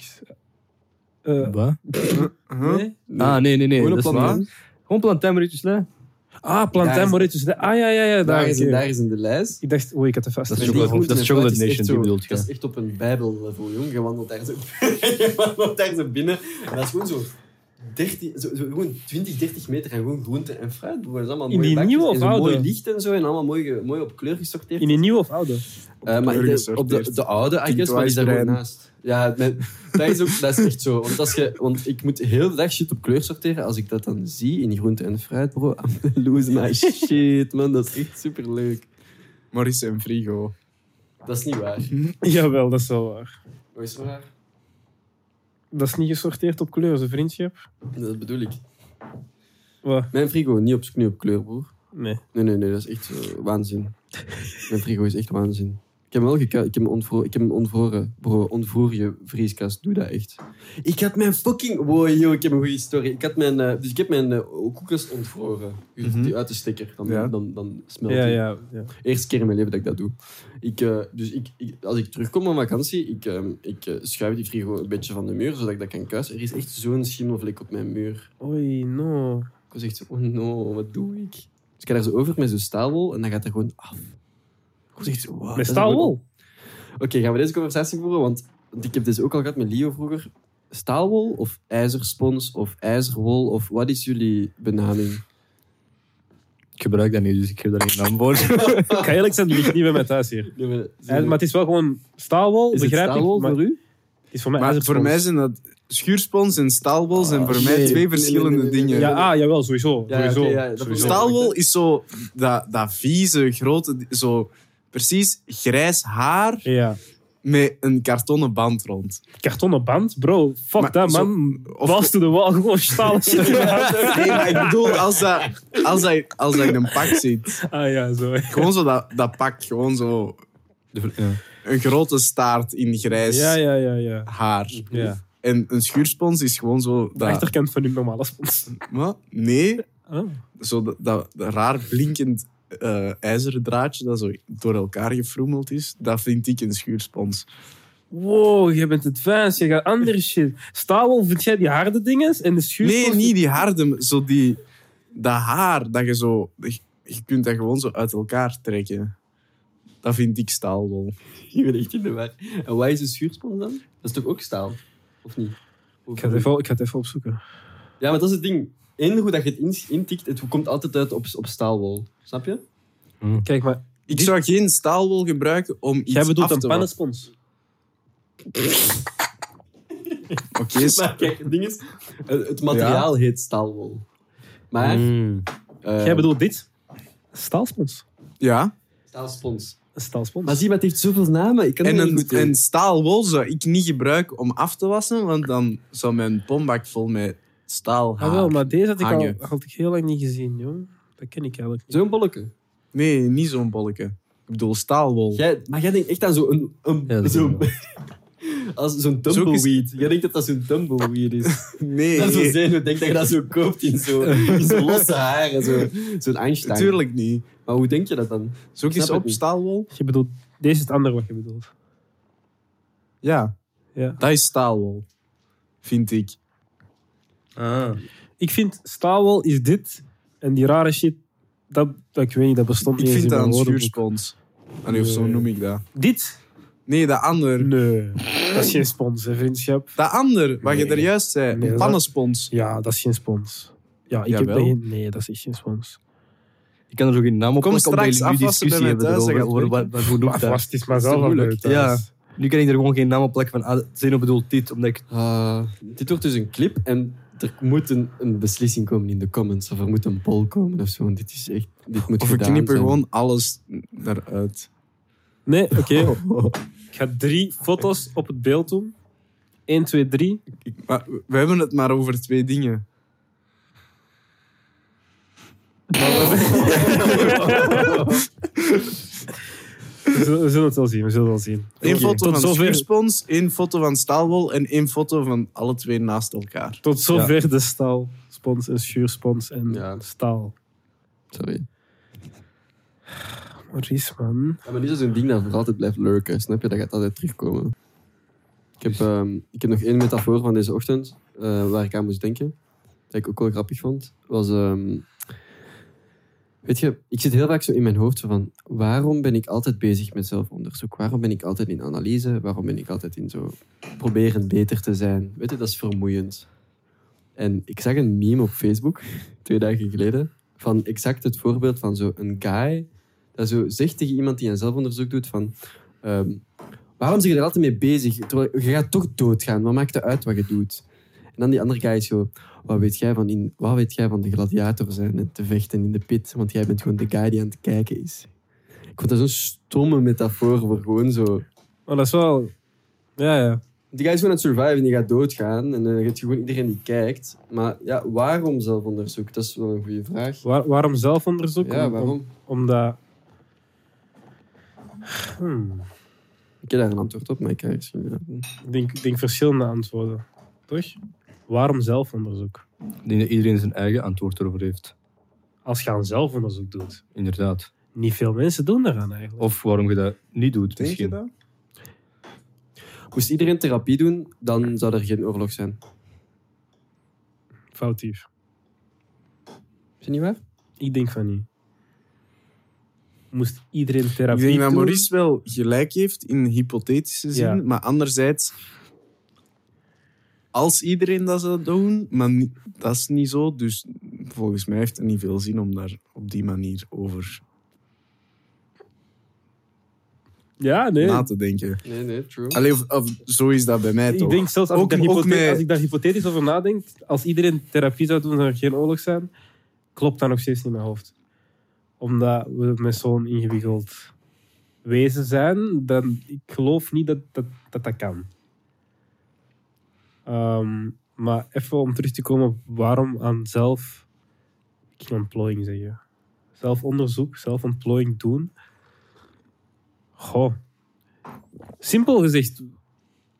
[SPEAKER 1] Eh,
[SPEAKER 4] Wat?
[SPEAKER 3] Huh?
[SPEAKER 2] Nee?
[SPEAKER 4] Ah, nee, nee, nee.
[SPEAKER 2] Gewoon
[SPEAKER 4] is waar. Gewoon plantain hè?
[SPEAKER 1] Ah, Plantain
[SPEAKER 2] Daar is-
[SPEAKER 1] Mauritius. Ah, ja, ja, ja. Daar,
[SPEAKER 2] Daar is,
[SPEAKER 1] oké.
[SPEAKER 2] daar is in de lijst.
[SPEAKER 1] Ik dacht, oei, ik had het vast.
[SPEAKER 4] Dat is
[SPEAKER 2] die
[SPEAKER 4] Chocolate- dat is Chocolate
[SPEAKER 2] echt
[SPEAKER 4] Nation, die
[SPEAKER 2] zo-
[SPEAKER 4] bedoelt je.
[SPEAKER 2] Dat is echt op een bijbellevel, jong. Je wandelt daar zo, je wandelt daar zo binnen. En dat is gewoon zo, 30, zo, zo gewoon 20, 30 meter en gewoon groente en fruit. Dat is allemaal
[SPEAKER 1] In
[SPEAKER 2] mooie
[SPEAKER 1] die
[SPEAKER 2] bakjes
[SPEAKER 1] nieuwe
[SPEAKER 2] en
[SPEAKER 1] of
[SPEAKER 2] zo mooi
[SPEAKER 1] oude?
[SPEAKER 2] licht en zo. En allemaal mooi, mooi op kleur gesorteerd.
[SPEAKER 1] In die nieuwe of oude?
[SPEAKER 2] Eh, maar
[SPEAKER 3] kleur
[SPEAKER 2] ik denk op de, de oude, I guess, maar die is daar
[SPEAKER 3] brein.
[SPEAKER 2] naast. Ja, dat, is ook, dat is echt zo. Want, als je, want ik moet heel de dag shit op kleur sorteren. Als ik dat dan zie in groente en fruit, bro, I'm losing my shit, man. Dat is echt superleuk.
[SPEAKER 3] Maurice en Frigo.
[SPEAKER 2] Dat is niet waar.
[SPEAKER 1] Jawel, dat is wel waar.
[SPEAKER 2] Wat is waar?
[SPEAKER 1] Dat is niet gesorteerd op kleur, zijn vriendschap.
[SPEAKER 2] Dat bedoel ik.
[SPEAKER 1] Wat?
[SPEAKER 2] Mijn frigo, niet op, niet op kleur, broer.
[SPEAKER 1] Nee.
[SPEAKER 2] Nee, nee, nee, dat is echt eh, waanzin. Mijn frigo is echt waanzin. Ik heb wel ik heb hem ontvroren, ik heb hem ontvroren. Bro, ontvoer je vrieskast, doe dat echt. Ik had mijn fucking... Wow, yo, ik heb een goede story. Ik had mijn... eh, dus ik heb mijn eh, koekjes ontvroren.
[SPEAKER 3] Mhm.
[SPEAKER 2] die uit de stekker, dan,
[SPEAKER 3] Ja.
[SPEAKER 2] dan, dan smelt
[SPEAKER 1] Ja,
[SPEAKER 2] die.
[SPEAKER 1] ja, ja.
[SPEAKER 2] Eerste keer in mijn leven dat ik dat doe. Ik, eh, dus ik, ik, als ik terugkom van vakantie, ik, ehm, ik eh, schuif die frigo een beetje van de muur, zodat ik dat kan kuisen. Er is echt zo'n schimmelvlek op mijn muur.
[SPEAKER 1] Oei, no.
[SPEAKER 2] Ik was echt zo, oh no, wat doe ik? Dus ik ga daar zo over met zo'n staalwol en dan gaat dat gewoon af. Wow.
[SPEAKER 1] Met staalwol?
[SPEAKER 2] Oké, gaan we deze conversatie voeren? Want, want ik heb deze ook al gehad met Leo vroeger. Staalwol of ijzerspons of ijzerwol of wat is jullie benaming?
[SPEAKER 4] Ik gebruik dat niet, dus ik geef daar geen naam voor.
[SPEAKER 1] Ik ga eerlijk zijn, die ligt niet bij mij thuis hier.
[SPEAKER 2] Nee, maar-
[SPEAKER 1] Eh, maar het is wel gewoon staalwol,
[SPEAKER 2] is het
[SPEAKER 1] begrijp
[SPEAKER 2] staalwol
[SPEAKER 1] ik. Maar
[SPEAKER 2] voor u?
[SPEAKER 1] het is voor mij
[SPEAKER 3] Maar voor mij zijn dat schuurspons en staalwol zijn voor mij
[SPEAKER 2] nee.
[SPEAKER 3] twee verschillende
[SPEAKER 2] nee, nee, nee,
[SPEAKER 3] dingen.
[SPEAKER 1] Ja, ah, jawel, sowieso.
[SPEAKER 2] Ja,
[SPEAKER 1] sowieso,
[SPEAKER 2] ja,
[SPEAKER 1] sowieso.
[SPEAKER 3] Staalwol is zo dat, dat vieze, grote, zo precies grijs haar
[SPEAKER 1] Ja.
[SPEAKER 3] met een kartonnen band rond.
[SPEAKER 1] Kartonnen band, bro. Fuck
[SPEAKER 3] Maar
[SPEAKER 1] dat, man.
[SPEAKER 3] of-
[SPEAKER 1] Balls to the wall, gewoon stalen shit.
[SPEAKER 3] Nee, maar ik bedoel, als dat, als dat, als dat in een pak zit.
[SPEAKER 1] Ah ja, zo.
[SPEAKER 3] Gewoon zo dat, dat pak, gewoon zo
[SPEAKER 4] Ja.
[SPEAKER 3] een grote staart in grijs
[SPEAKER 1] Ja, ja, ja, ja.
[SPEAKER 3] haar.
[SPEAKER 1] ja.
[SPEAKER 3] En een schuurspons is gewoon zo
[SPEAKER 1] De achterkant van uw normale spons.
[SPEAKER 3] Wat? Nee,
[SPEAKER 1] Oh.
[SPEAKER 3] zo dat, dat, dat raar blinkend eh, ijzeren draadje dat zo door elkaar gefroemeld is, dat vind ik een schuurspons.
[SPEAKER 1] Wow, je bent advanced, je gaat andere shit. Staalwol, vind jij die harde dingen? En de schuurspons?
[SPEAKER 3] Nee, niet die harde, zo die... Dat haar, dat je zo... Je kunt dat gewoon zo uit elkaar trekken. Dat vind ik staalwol.
[SPEAKER 2] Je bent echt in de war. En wat is een schuurspons dan? Dat is toch ook staal? Of niet?
[SPEAKER 1] Ik ga, het even, ik ga het even opzoeken.
[SPEAKER 2] Ja, maar dat is het ding. Eén hoe dat je het in- intikt, het komt altijd uit op, op staalwol. Snap je?
[SPEAKER 1] Kijk, maar
[SPEAKER 3] Ik zou geen staalwol gebruiken om iets
[SPEAKER 1] jij bedoelt
[SPEAKER 3] af
[SPEAKER 1] een
[SPEAKER 3] te
[SPEAKER 1] pannenspons.
[SPEAKER 3] Oké, s-
[SPEAKER 2] Maar kijk, het ding is, het het materiaal heet staalwol. Maar,
[SPEAKER 4] Mm.
[SPEAKER 2] eh,
[SPEAKER 1] Jij bedoelt dit? Staalspons.
[SPEAKER 3] ja.
[SPEAKER 2] staalspons.
[SPEAKER 1] Een staalspons.
[SPEAKER 2] Maar zie, maar het heeft zoveel namen. Ik kan
[SPEAKER 3] En een, een staalwol zou ik niet gebruiken om af te wassen, want dan zou mijn pombak vol met staal
[SPEAKER 1] ah, wel, maar deze had ik, al, had ik heel lang niet gezien, jong. Dat ken ik eigenlijk niet.
[SPEAKER 2] Zo'n bolletje.
[SPEAKER 3] Nee, niet zo'n bolletje. Ik bedoel staalwol.
[SPEAKER 2] Jij, maar jij denkt echt aan zo'n... Een,
[SPEAKER 4] Ja,
[SPEAKER 2] zo'n
[SPEAKER 4] is
[SPEAKER 2] als zo'n
[SPEAKER 3] Zo is-
[SPEAKER 2] tumbleweed. Jij denkt dat dat zo'n tumbleweed is.
[SPEAKER 3] Nee,
[SPEAKER 2] Dat is zo
[SPEAKER 3] nee,
[SPEAKER 2] zenuw. Denk dat je dat zo koopt in zo'n zo losse haren. Zo, zo'n Einstein.
[SPEAKER 3] natuurlijk niet.
[SPEAKER 2] Maar hoe denk je dat dan?
[SPEAKER 3] Zoek eens op, staalwol.
[SPEAKER 1] Je bedoelt, deze is het andere wat je bedoelt.
[SPEAKER 3] Ja,
[SPEAKER 1] Ja.
[SPEAKER 3] dat is staalwol. Vind ik.
[SPEAKER 4] Ah.
[SPEAKER 1] Ik vind staalwol is dit en die rare shit, dat, dat ik weet niet, dat bestond
[SPEAKER 3] Ik
[SPEAKER 1] niet eens
[SPEAKER 3] vind
[SPEAKER 1] in
[SPEAKER 3] dat
[SPEAKER 1] mijn
[SPEAKER 3] een
[SPEAKER 1] woordenboek.
[SPEAKER 3] schuurspons. Allee, of zo
[SPEAKER 1] Nee.
[SPEAKER 3] noem ik dat.
[SPEAKER 1] Dit?
[SPEAKER 3] Nee, dat ander.
[SPEAKER 1] Nee. Dat is geen spons, hè, vriendschap.
[SPEAKER 3] Dat ander, wat je
[SPEAKER 1] Nee.
[SPEAKER 3] er juist zei.
[SPEAKER 1] Nee,
[SPEAKER 3] een
[SPEAKER 1] dat-
[SPEAKER 3] pannenspons.
[SPEAKER 1] Ja, dat is geen spons. Ja, ik heb
[SPEAKER 3] Jawel.
[SPEAKER 1] dat geen... Nee, dat is echt geen spons.
[SPEAKER 4] Ik kan er zo geen naam op
[SPEAKER 3] Kom
[SPEAKER 4] plakken, omdat
[SPEAKER 3] straks
[SPEAKER 4] jullie nu
[SPEAKER 3] afwassen
[SPEAKER 4] discussie
[SPEAKER 3] bij mij
[SPEAKER 4] hebben
[SPEAKER 3] thuis,
[SPEAKER 4] erover,
[SPEAKER 3] dan gaat het
[SPEAKER 4] over wat, wat, hoe doe ik
[SPEAKER 1] Maar
[SPEAKER 4] dat.
[SPEAKER 1] vast is maar zelf aan
[SPEAKER 2] moeilijk.
[SPEAKER 1] leuk,
[SPEAKER 4] Ja. Nu kan ik er gewoon geen naam op plakken van, ah, Zeno bedoelt dit, omdat ik...
[SPEAKER 2] Ah, dit wordt dus een clip en er moet een, een beslissing komen in de comments. Of er moet een poll komen of zo. Want dit is echt... Dit moet
[SPEAKER 3] Of we knippen
[SPEAKER 2] zijn.
[SPEAKER 3] gewoon alles eruit.
[SPEAKER 1] Nee, oké. Ik ga drie foto's op het beeld doen. 1, 2, 3.
[SPEAKER 3] Maar we hebben het maar over twee dingen.
[SPEAKER 1] We zullen, het wel zien, we zullen het wel zien.
[SPEAKER 3] Eén foto
[SPEAKER 1] tot
[SPEAKER 3] van
[SPEAKER 1] zover,
[SPEAKER 3] schuurspons, één foto van staalwol en één foto van alle twee naast elkaar.
[SPEAKER 1] tot zover de staalspons en schuurspons en
[SPEAKER 2] Ja.
[SPEAKER 1] staal.
[SPEAKER 2] Sorry.
[SPEAKER 1] Maurice, man.
[SPEAKER 2] Ja, maar dit is zo'n ding dat voor altijd blijft lurken. Snap je? Dat gaat altijd terugkomen. Ik heb, ehm, ik heb nog één metafoor van deze ochtend eh, waar ik aan moest denken. Dat ik ook wel grappig vond. Was, ehm, Weet je, ik zit heel vaak zo in mijn hoofd van... Waarom ben ik altijd bezig met zelfonderzoek? Waarom ben ik altijd in analyse? Waarom ben ik altijd in zo... Proberen beter te zijn? Weet je, dat is vermoeiend. En ik zag een meme op Facebook, twee dagen geleden, van exact het voorbeeld van zo'n guy dat zo zegt tegen iemand die een zelfonderzoek doet van... ehm, waarom zeg je er altijd mee bezig? Je gaat toch doodgaan. Wat maakt het uit wat je doet? En dan die andere guy is zo... Wat weet jij van, in, wat weet jij van de gladiator zijn en te vechten in de pit? Want jij bent gewoon de guy die aan het kijken is. Ik vond dat zo'n stomme metafoor voor gewoon zo...
[SPEAKER 1] Maar dat is wel... Ja, ja.
[SPEAKER 2] Die guy is gewoon aan het surviven, die gaat doodgaan. En dan heb je gewoon iedereen die kijkt. Maar ja, waarom zelfonderzoek? Dat is wel een goede vraag.
[SPEAKER 1] Waar- waarom zelfonderzoek?
[SPEAKER 2] Ja,
[SPEAKER 1] Om-
[SPEAKER 2] waarom?
[SPEAKER 1] om- omdat... Hmm.
[SPEAKER 2] Ik heb daar een antwoord op, maar ik krijg niet.
[SPEAKER 1] Ik denk, ik denk verschillende antwoorden. Toch? Waarom zelfonderzoek?
[SPEAKER 4] Ik denk dat iedereen zijn eigen antwoord erover heeft.
[SPEAKER 1] Als je aan zelfonderzoek doet.
[SPEAKER 4] Inderdaad.
[SPEAKER 1] Niet veel mensen doen daaraan eigenlijk.
[SPEAKER 4] Of waarom je dat niet doet,
[SPEAKER 3] Denk je
[SPEAKER 4] misschien.
[SPEAKER 3] dat?
[SPEAKER 2] Moest iedereen therapie doen, dan zou er geen oorlog zijn.
[SPEAKER 1] Foutief.
[SPEAKER 2] Is dat niet waar?
[SPEAKER 1] Ik denk van niet. Moest iedereen
[SPEAKER 3] Ik
[SPEAKER 1] therapie
[SPEAKER 3] denk dat
[SPEAKER 1] doen?
[SPEAKER 3] Maurice wel gelijk heeft in hypothetische zin,
[SPEAKER 1] Ja.
[SPEAKER 3] maar anderzijds, als iedereen dat zou doen, maar dat is niet zo, dus volgens mij heeft het niet veel zin om daar op die manier over
[SPEAKER 1] Ja, nee.
[SPEAKER 3] na te denken.
[SPEAKER 2] Nee, nee, true.
[SPEAKER 3] Allee, of, of zo is dat bij mij
[SPEAKER 1] Ik
[SPEAKER 3] toch?
[SPEAKER 1] denk zelfs als,
[SPEAKER 3] Ook-
[SPEAKER 1] ik daar
[SPEAKER 3] ook
[SPEAKER 1] hypothe-
[SPEAKER 3] met-
[SPEAKER 1] als ik daar hypothetisch over nadenk, als iedereen therapie zou doen, zou er geen oorlog zijn, klopt dat nog steeds niet in mijn hoofd. Omdat we met zo'n ingewikkeld wezen zijn, dan ik geloof niet dat dat, dat, dat kan. Ehm, maar even om terug te komen op waarom aan zelf, ik ging ontplooiing zeggen, zelfonderzoek, zelfontplooiing doen. Goh. Simpel gezegd,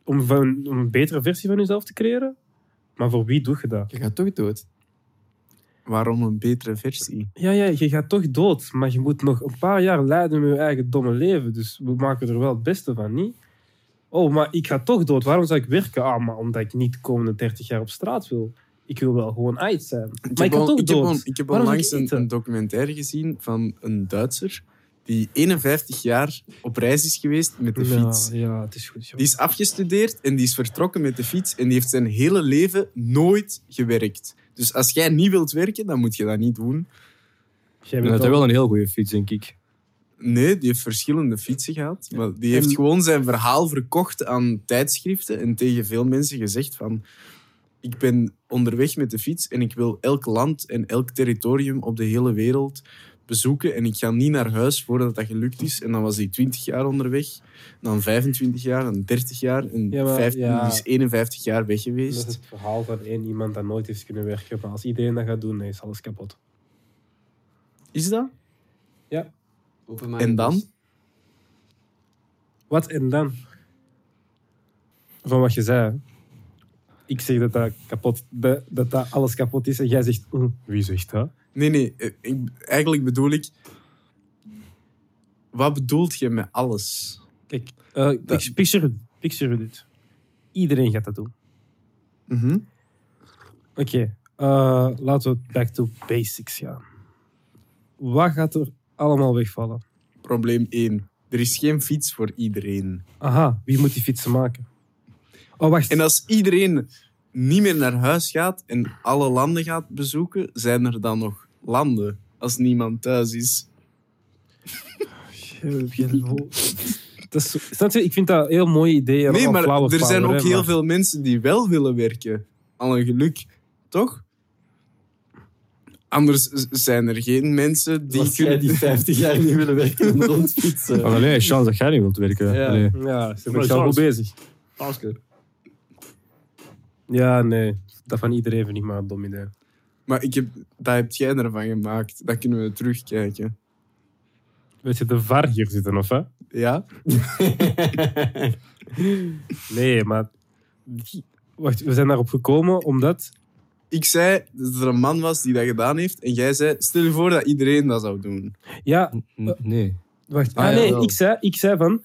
[SPEAKER 1] om, van, om een betere versie van jezelf te creëren. Maar voor wie doe je dat?
[SPEAKER 2] Je gaat toch dood.
[SPEAKER 3] Waarom een betere versie?
[SPEAKER 1] Ja, ja, je gaat toch dood. Maar je moet nog een paar jaar leiden met je eigen domme leven. Dus we maken er wel het beste van, niet? Oh, maar ik ga toch dood. Waarom zou ik werken? Ah, maar omdat ik niet de komende 30 jaar op straat wil. Ik wil wel gewoon uit zijn.
[SPEAKER 3] Ik
[SPEAKER 1] maar
[SPEAKER 3] heb
[SPEAKER 1] ik ga
[SPEAKER 3] al-
[SPEAKER 1] toch
[SPEAKER 3] ik heb
[SPEAKER 1] dood.
[SPEAKER 3] al- ik heb onlangs
[SPEAKER 1] ik
[SPEAKER 3] een, documentaire gezien van een Duitser die 51 jaar op reis is geweest met de fiets.
[SPEAKER 1] ja, het is goed. joh.
[SPEAKER 3] Die is afgestudeerd en die is vertrokken met de fiets en die heeft zijn hele leven nooit gewerkt. Dus als jij niet wilt werken, dan moet je dat niet doen.
[SPEAKER 1] Jij
[SPEAKER 4] Dat is wel een heel goede fiets, denk ik.
[SPEAKER 3] Nee, die heeft verschillende fietsen gehad. Maar die heeft
[SPEAKER 1] En-
[SPEAKER 3] gewoon zijn verhaal verkocht aan tijdschriften en tegen veel mensen gezegd van... Ik ben onderweg met de fiets en ik wil elk land en elk territorium op de hele wereld bezoeken. En ik ga niet naar huis voordat dat gelukt is. En dan was hij 20 jaar onderweg, dan 25 jaar, dan 30 jaar. En
[SPEAKER 1] Ja, maar-
[SPEAKER 3] 15,
[SPEAKER 1] ja.
[SPEAKER 3] die is 51 jaar weg
[SPEAKER 1] Dat
[SPEAKER 3] geweest.
[SPEAKER 1] is het verhaal van één iemand dat nooit heeft kunnen werken. Maar als iedereen dat gaat doen, dan is alles kapot.
[SPEAKER 3] Is dat?
[SPEAKER 1] Ja.
[SPEAKER 3] En dan?
[SPEAKER 1] Wat en dan? Van wat je zei. hè. Ik zeg dat dat, kapot, dat, dat, dat alles kapot is en jij zegt, "Oeh, wie zegt dat?
[SPEAKER 3] Nee, nee. eh, Ik, eigenlijk bedoel ik... Wat bedoelt je met alles?
[SPEAKER 1] Kijk, eh, pic- picture, picture dit. Iedereen gaat dat doen.
[SPEAKER 3] Mhm.
[SPEAKER 1] Oké, eh, laten we back to basics gaan. Wat gaat er allemaal wegvallen?
[SPEAKER 3] Probleem 1. Er is geen fiets voor iedereen.
[SPEAKER 1] Aha, wie moet die fietsen maken? Oh, wacht.
[SPEAKER 3] En als iedereen niet meer naar huis gaat en alle landen gaat bezoeken, zijn er dan nog landen als niemand thuis is?
[SPEAKER 1] Dat is, snap je? Ik vind dat een heel mooi idee.
[SPEAKER 3] Nee, maar er zijn ook heel veel mensen die wel willen werken. Al een geluk, toch? Anders zijn er geen mensen die
[SPEAKER 2] Als jij
[SPEAKER 3] kunnen...
[SPEAKER 2] die 50 jaar niet willen werken om rondfietsen.
[SPEAKER 4] Maar nee, chance dat jij niet wilt werken.
[SPEAKER 2] Ja.
[SPEAKER 4] Allee.
[SPEAKER 1] Ja, ze
[SPEAKER 4] Maar
[SPEAKER 1] zijn wel bezig. Ja, nee. Dat van iedereen vind ik maar een dom idee.
[SPEAKER 3] Maar ik heb, dat heb jij ervan gemaakt. Dat kunnen we terugkijken.
[SPEAKER 1] Weet je, de VAR hier zitten, of hè?
[SPEAKER 3] Ja?
[SPEAKER 1] Nee, maar... Wacht, we zijn daarop gekomen omdat...
[SPEAKER 3] Ik zei dat er een man was die dat gedaan heeft. En jij zei, stel je voor dat iedereen dat zou doen.
[SPEAKER 1] Ja,
[SPEAKER 4] N- Nee.
[SPEAKER 1] wacht.
[SPEAKER 2] Ah,
[SPEAKER 1] Ah, nee,
[SPEAKER 2] wel.
[SPEAKER 1] ik zei, ik zei van...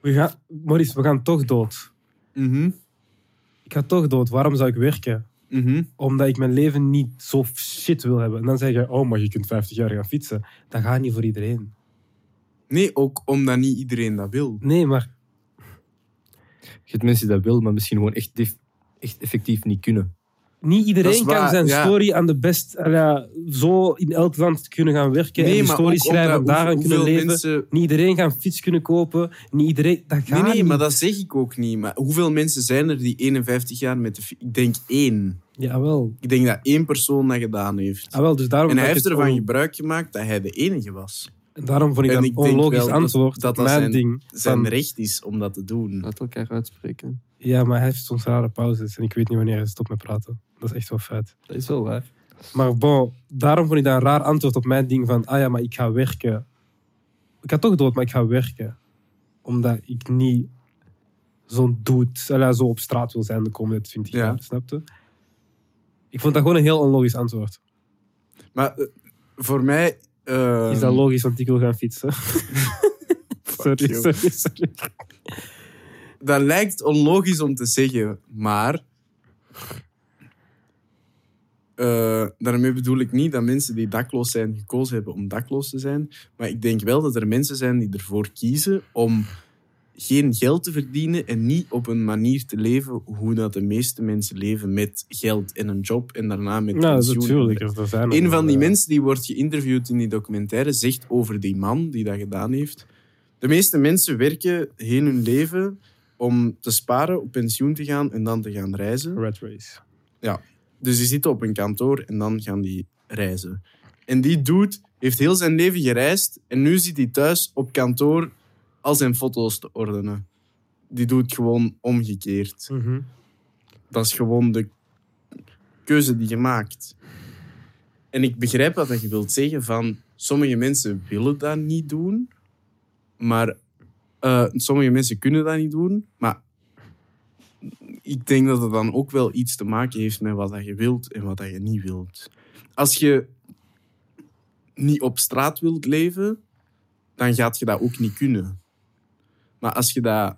[SPEAKER 1] We gaan, Maurice, we gaan toch dood.
[SPEAKER 3] Mhm.
[SPEAKER 1] Ik ga toch dood. Waarom zou ik werken?
[SPEAKER 3] Mhm.
[SPEAKER 1] omdat ik mijn leven niet zo shit wil hebben. En dan zeg je, oh, maar je kunt 50 jaar gaan fietsen. Dat gaat niet voor iedereen.
[SPEAKER 3] Nee, ook omdat niet iedereen dat wil.
[SPEAKER 1] Nee, maar
[SPEAKER 4] Je hebt mensen die dat willen, maar misschien gewoon echt, echt effectief niet kunnen.
[SPEAKER 1] niet
[SPEAKER 3] Dat
[SPEAKER 1] iedereen kan
[SPEAKER 3] waar,
[SPEAKER 1] zijn
[SPEAKER 3] ja.
[SPEAKER 1] story aan de best... ah ja, zo in elk land kunnen gaan werken en die story schrijven en
[SPEAKER 3] omdat
[SPEAKER 1] daaraan
[SPEAKER 3] hoe-
[SPEAKER 1] kunnen leven.
[SPEAKER 3] Mensen...
[SPEAKER 1] Niet iedereen gaan fiets kunnen kopen. Niet iedereen... Dat gaat
[SPEAKER 3] Nee, nee,
[SPEAKER 1] niet.
[SPEAKER 3] maar dat zeg ik ook niet. Maar hoeveel mensen zijn er die 51 jaar met de... fi- Ik denk één.
[SPEAKER 1] Jawel.
[SPEAKER 3] Ik denk dat één persoon dat gedaan heeft.
[SPEAKER 1] Ah, wel, dus daarom
[SPEAKER 3] En hij
[SPEAKER 1] dat
[SPEAKER 3] heeft ervan
[SPEAKER 1] on-
[SPEAKER 3] gebruik gemaakt dat hij de enige was.
[SPEAKER 1] Daarom vond ik
[SPEAKER 3] En
[SPEAKER 1] dat een onlogisch
[SPEAKER 3] dat-
[SPEAKER 1] antwoord
[SPEAKER 3] dat dat
[SPEAKER 1] mijn
[SPEAKER 3] zijn-
[SPEAKER 1] ding.
[SPEAKER 3] Zijn
[SPEAKER 1] van-
[SPEAKER 3] recht is om dat te doen.
[SPEAKER 2] Laat elkaar uitspreken.
[SPEAKER 1] Ja, maar hij heeft soms rare pauzes en ik weet niet wanneer hij stopt met praten. Dat is echt wel feit.
[SPEAKER 2] Dat is wel waar.
[SPEAKER 1] Maar bon, daarom vond ik dat een raar antwoord op mijn ding van, ah ja, maar ik ga werken. Ik ga toch dood, maar ik ga werken. Omdat ik niet zo'n dude, zo op straat wil zijn de komende 20
[SPEAKER 3] Ja.
[SPEAKER 1] jaar, snapte? Ik vond dat gewoon een heel onlogisch antwoord.
[SPEAKER 3] Maar eh, voor mij...
[SPEAKER 1] Is dat logisch, want ik wil gaan fietsen? sorry, sorry, sorry.
[SPEAKER 3] Dat lijkt onlogisch om te zeggen, maar... eh, daarmee bedoel ik niet dat mensen die dakloos zijn gekozen hebben om dakloos te zijn. Maar ik denk wel dat er mensen zijn die ervoor kiezen om geen geld te verdienen en niet op een manier te leven hoe dat de meeste mensen leven met geld en een job en daarna met
[SPEAKER 1] Nou,
[SPEAKER 3] pensioen.
[SPEAKER 1] natuurlijk.
[SPEAKER 3] Een van die
[SPEAKER 1] eh,
[SPEAKER 3] mensen die wordt geïnterviewd in die documentaire zegt over die man die dat gedaan heeft. De meeste mensen werken heen hun leven om te sparen, op pensioen te gaan en dan te gaan reizen.
[SPEAKER 1] Red Race.
[SPEAKER 3] Dus die zitten op een kantoor en dan gaan die reizen. En die dude heeft heel zijn leven gereisd en nu zit hij thuis op kantoor al zijn foto's te ordenen. Die doet gewoon omgekeerd.
[SPEAKER 1] Mhm.
[SPEAKER 3] Dat is gewoon de keuze die je maakt. En ik begrijp wat je wilt zeggen van sommige mensen willen dat niet doen, maar eh, sommige mensen kunnen dat niet doen, maar ik denk dat het dan ook wel iets te maken heeft met wat dat je wilt en wat dat je niet wilt. Als je niet op straat wilt leven, dan gaat je dat ook niet kunnen. Maar als je dat,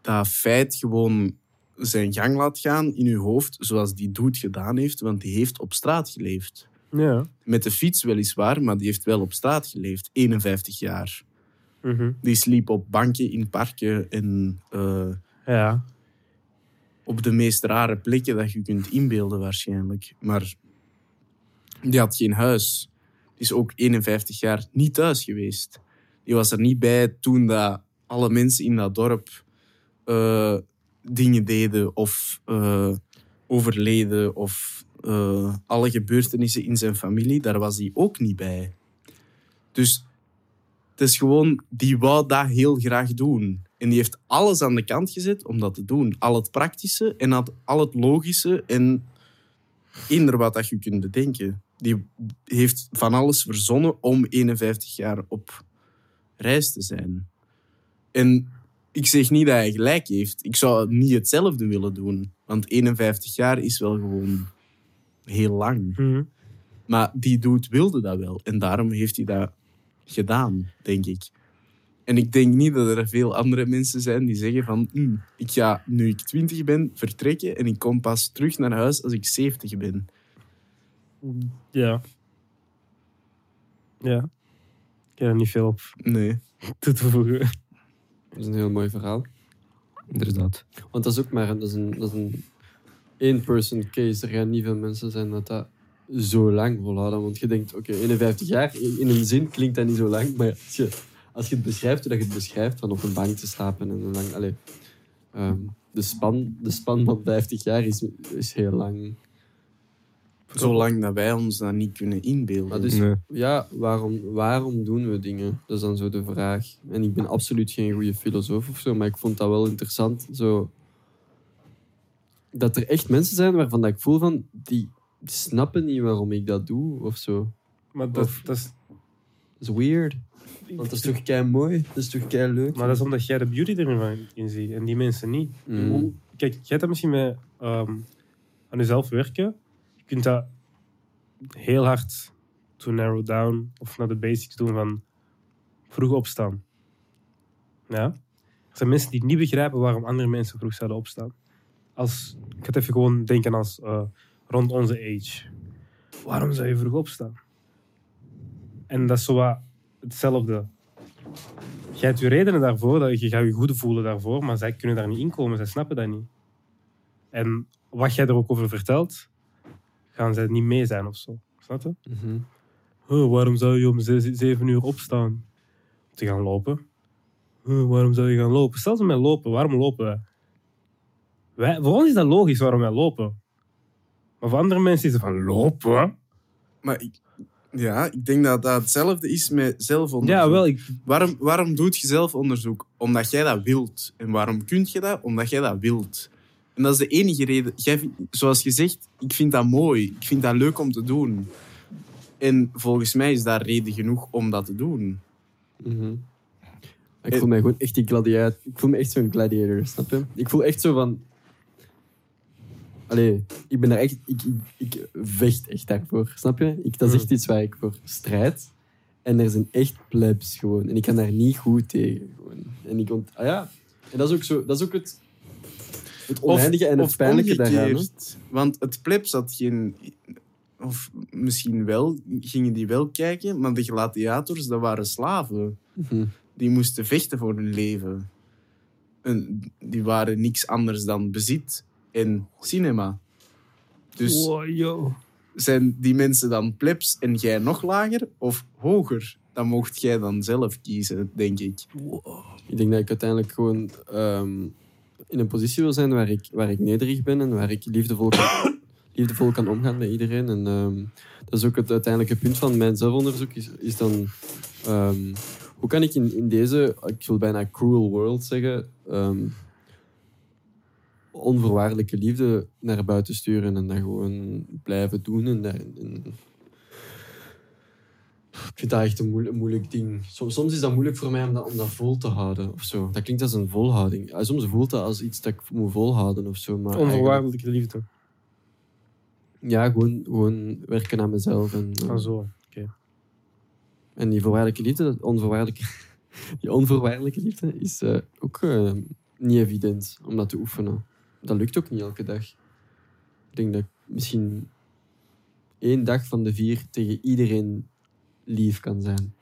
[SPEAKER 3] dat feit gewoon zijn gang laat gaan in je hoofd, zoals die dude gedaan heeft, want die heeft op straat geleefd.
[SPEAKER 1] Ja.
[SPEAKER 3] Met de fiets weliswaar, maar die heeft wel op straat geleefd. 51 jaar.
[SPEAKER 1] Mhm.
[SPEAKER 3] Die sliep op banken in parken en eh,
[SPEAKER 1] Ja.
[SPEAKER 3] op de meest rare plekken dat je kunt inbeelden waarschijnlijk. Maar die had geen huis. Die is ook 51 jaar niet thuis geweest. Die was er niet bij toen dat alle mensen in dat dorp eh, dingen deden of eh, overleden of alle gebeurtenissen in zijn familie. Daar was hij ook niet bij. Dus het is gewoon, die wou dat heel graag doen. En die heeft alles aan de kant gezet om dat te doen. Al het praktische en al- het logische en eender wat dat je kunt bedenken. Die heeft van alles verzonnen om 51 jaar op reis te zijn. En ik zeg niet dat hij gelijk heeft. Ik zou niet hetzelfde willen doen. Want 51 jaar is wel gewoon heel lang.
[SPEAKER 1] Mhm.
[SPEAKER 3] Maar die dude wilde dat wel. En daarom heeft hij dat gedaan, denk ik. En ik denk niet dat er veel andere mensen zijn die zeggen van... "Hm, ik ga, nu ik 20 ben, vertrekken en ik kom pas terug naar huis als ik 70 ben.
[SPEAKER 1] Ja. Ja. Ik heb er niet veel op
[SPEAKER 3] Nee.
[SPEAKER 1] toe te voegen.
[SPEAKER 2] Dat is een heel mooi verhaal.
[SPEAKER 4] Inderdaad.
[SPEAKER 2] Want dat is ook maar een, dat is een, dat is een één-person case. Er gaan niet veel mensen zijn dat dat zo lang volhouden. Want je denkt, oké, 51 jaar, in een zin klinkt dat niet zo lang. Maar als je, als je het beschrijft, hoe dat je het beschrijft, van op een bank te slapen en een lang... Allee, ehm, de, span, de span van 50 jaar is, is heel lang.
[SPEAKER 3] Zolang dat wij ons dat niet kunnen inbeelden.
[SPEAKER 2] Dus,
[SPEAKER 4] Nee.
[SPEAKER 2] ja, waarom, waarom doen we dingen? Dat is dan zo de vraag. En ik ben absoluut geen goede filosoof of zo, maar ik vond dat wel interessant. Zo, dat er echt mensen zijn waarvan dat ik voel van, die snappen niet waarom ik dat doe of zo.
[SPEAKER 1] Maar dat,
[SPEAKER 2] Of-
[SPEAKER 1] dat is,
[SPEAKER 2] Dat is weird. Want dat is toch kei mooi? Dat is toch kei leuk?
[SPEAKER 1] maar dat is omdat jij de beauty er in ziet en die mensen niet.
[SPEAKER 2] Mm.
[SPEAKER 1] Hoe- Kijk, jij hebt dat misschien met ehm, aan jezelf werken. Je kunt dat heel hard to narrow down of naar de basics doen van vroeg opstaan. Ja? Er zijn mensen die niet begrijpen waarom andere mensen vroeg zouden opstaan. Als, ik ga het even gewoon denken als eh, rond onze age. Waarom zou je vroeg opstaan? En dat is zo wat hetzelfde. Je hebt je redenen daarvoor, dat je gaat je goed voelen daarvoor, maar zij kunnen daar niet inkomen, zij snappen dat niet. En wat jij er ook over vertelt, gaan zij niet mee zijn of zo. Snap je? Huh, waarom zou je om ze- zeven uur opstaan? Om te gaan lopen. Huh, waarom zou je gaan lopen? Stel ze met lopen, waarom lopen wij? wij? Voor ons is dat logisch waarom wij lopen. Maar voor andere mensen is het van lopen?
[SPEAKER 3] Maar ik, ja, ik denk dat dat hetzelfde is met zelfonderzoek.
[SPEAKER 1] Ja, wel. Ik,
[SPEAKER 3] Waarom, waarom doet je zelfonderzoek? Omdat jij dat wilt. En waarom kun je dat? Omdat jij dat wilt. En dat is de enige reden. Jij, vindt- zoals je zegt, ik vind dat mooi. Ik vind dat leuk om te doen. En volgens mij is daar reden genoeg om dat te doen.
[SPEAKER 2] Mhm. Ik voel mij gewoon echt die gladiator. Ik voel me echt zo'n gladiator, snap je? Ik voel echt zo van. Allee, ik ben daar echt. Ik, ik, ik vecht echt daarvoor, snap je? Ik, dat is echt iets waar ik voor strijd. En er zijn echt plebs gewoon. En ik kan daar niet goed tegen. Gewoon. En ik ont, ah ja. En dat is ook zo. Dat is ook het. Het oneindige en het pijnlijke daaraan. hè.
[SPEAKER 3] Want het plebs had geen... Of misschien wel, gingen die wel kijken, maar de gladiators, dat waren slaven.
[SPEAKER 2] Mhm.
[SPEAKER 3] Die moesten vechten voor hun leven. En die waren niks anders dan bezit en cinema. Dus
[SPEAKER 1] wow, yo.
[SPEAKER 3] zijn die mensen dan plebs en jij nog lager of hoger? Dan mocht jij dan zelf kiezen, denk ik.
[SPEAKER 2] Ik denk dat ik uiteindelijk gewoon ehm, in een positie wil zijn waar ik, waar ik nederig ben en waar ik liefdevol kan, liefdevol kan omgaan met iedereen. En ehm, dat is ook het uiteindelijke punt van mijn zelfonderzoek, is, is dan... ehm, hoe kan ik in, in deze, ik wil bijna cruel world zeggen, ehm, onvoorwaardelijke liefde naar buiten sturen en dat gewoon blijven doen. En, en ik vind dat echt een moeilijk, een moeilijk ding. Soms, soms is dat moeilijk voor mij om dat, om dat vol te houden. Of zo. Dat klinkt als een volhouding. Soms voelt dat als iets dat ik moet volhouden of zo. Maar eigenlijk-
[SPEAKER 1] Onvoorwaardelijke liefde.
[SPEAKER 2] Ja, gewoon, gewoon werken aan mezelf. En,
[SPEAKER 1] Ah, zo.
[SPEAKER 2] en die voorwaardelijke liefde, onvoorwaardelijke, die onvoorwaardelijke liefde, is eh, ook eh, niet evident om dat te oefenen. Dat lukt ook niet elke dag. Ik denk dat ik misschien één dag van de vier tegen iedereen lief kan zijn.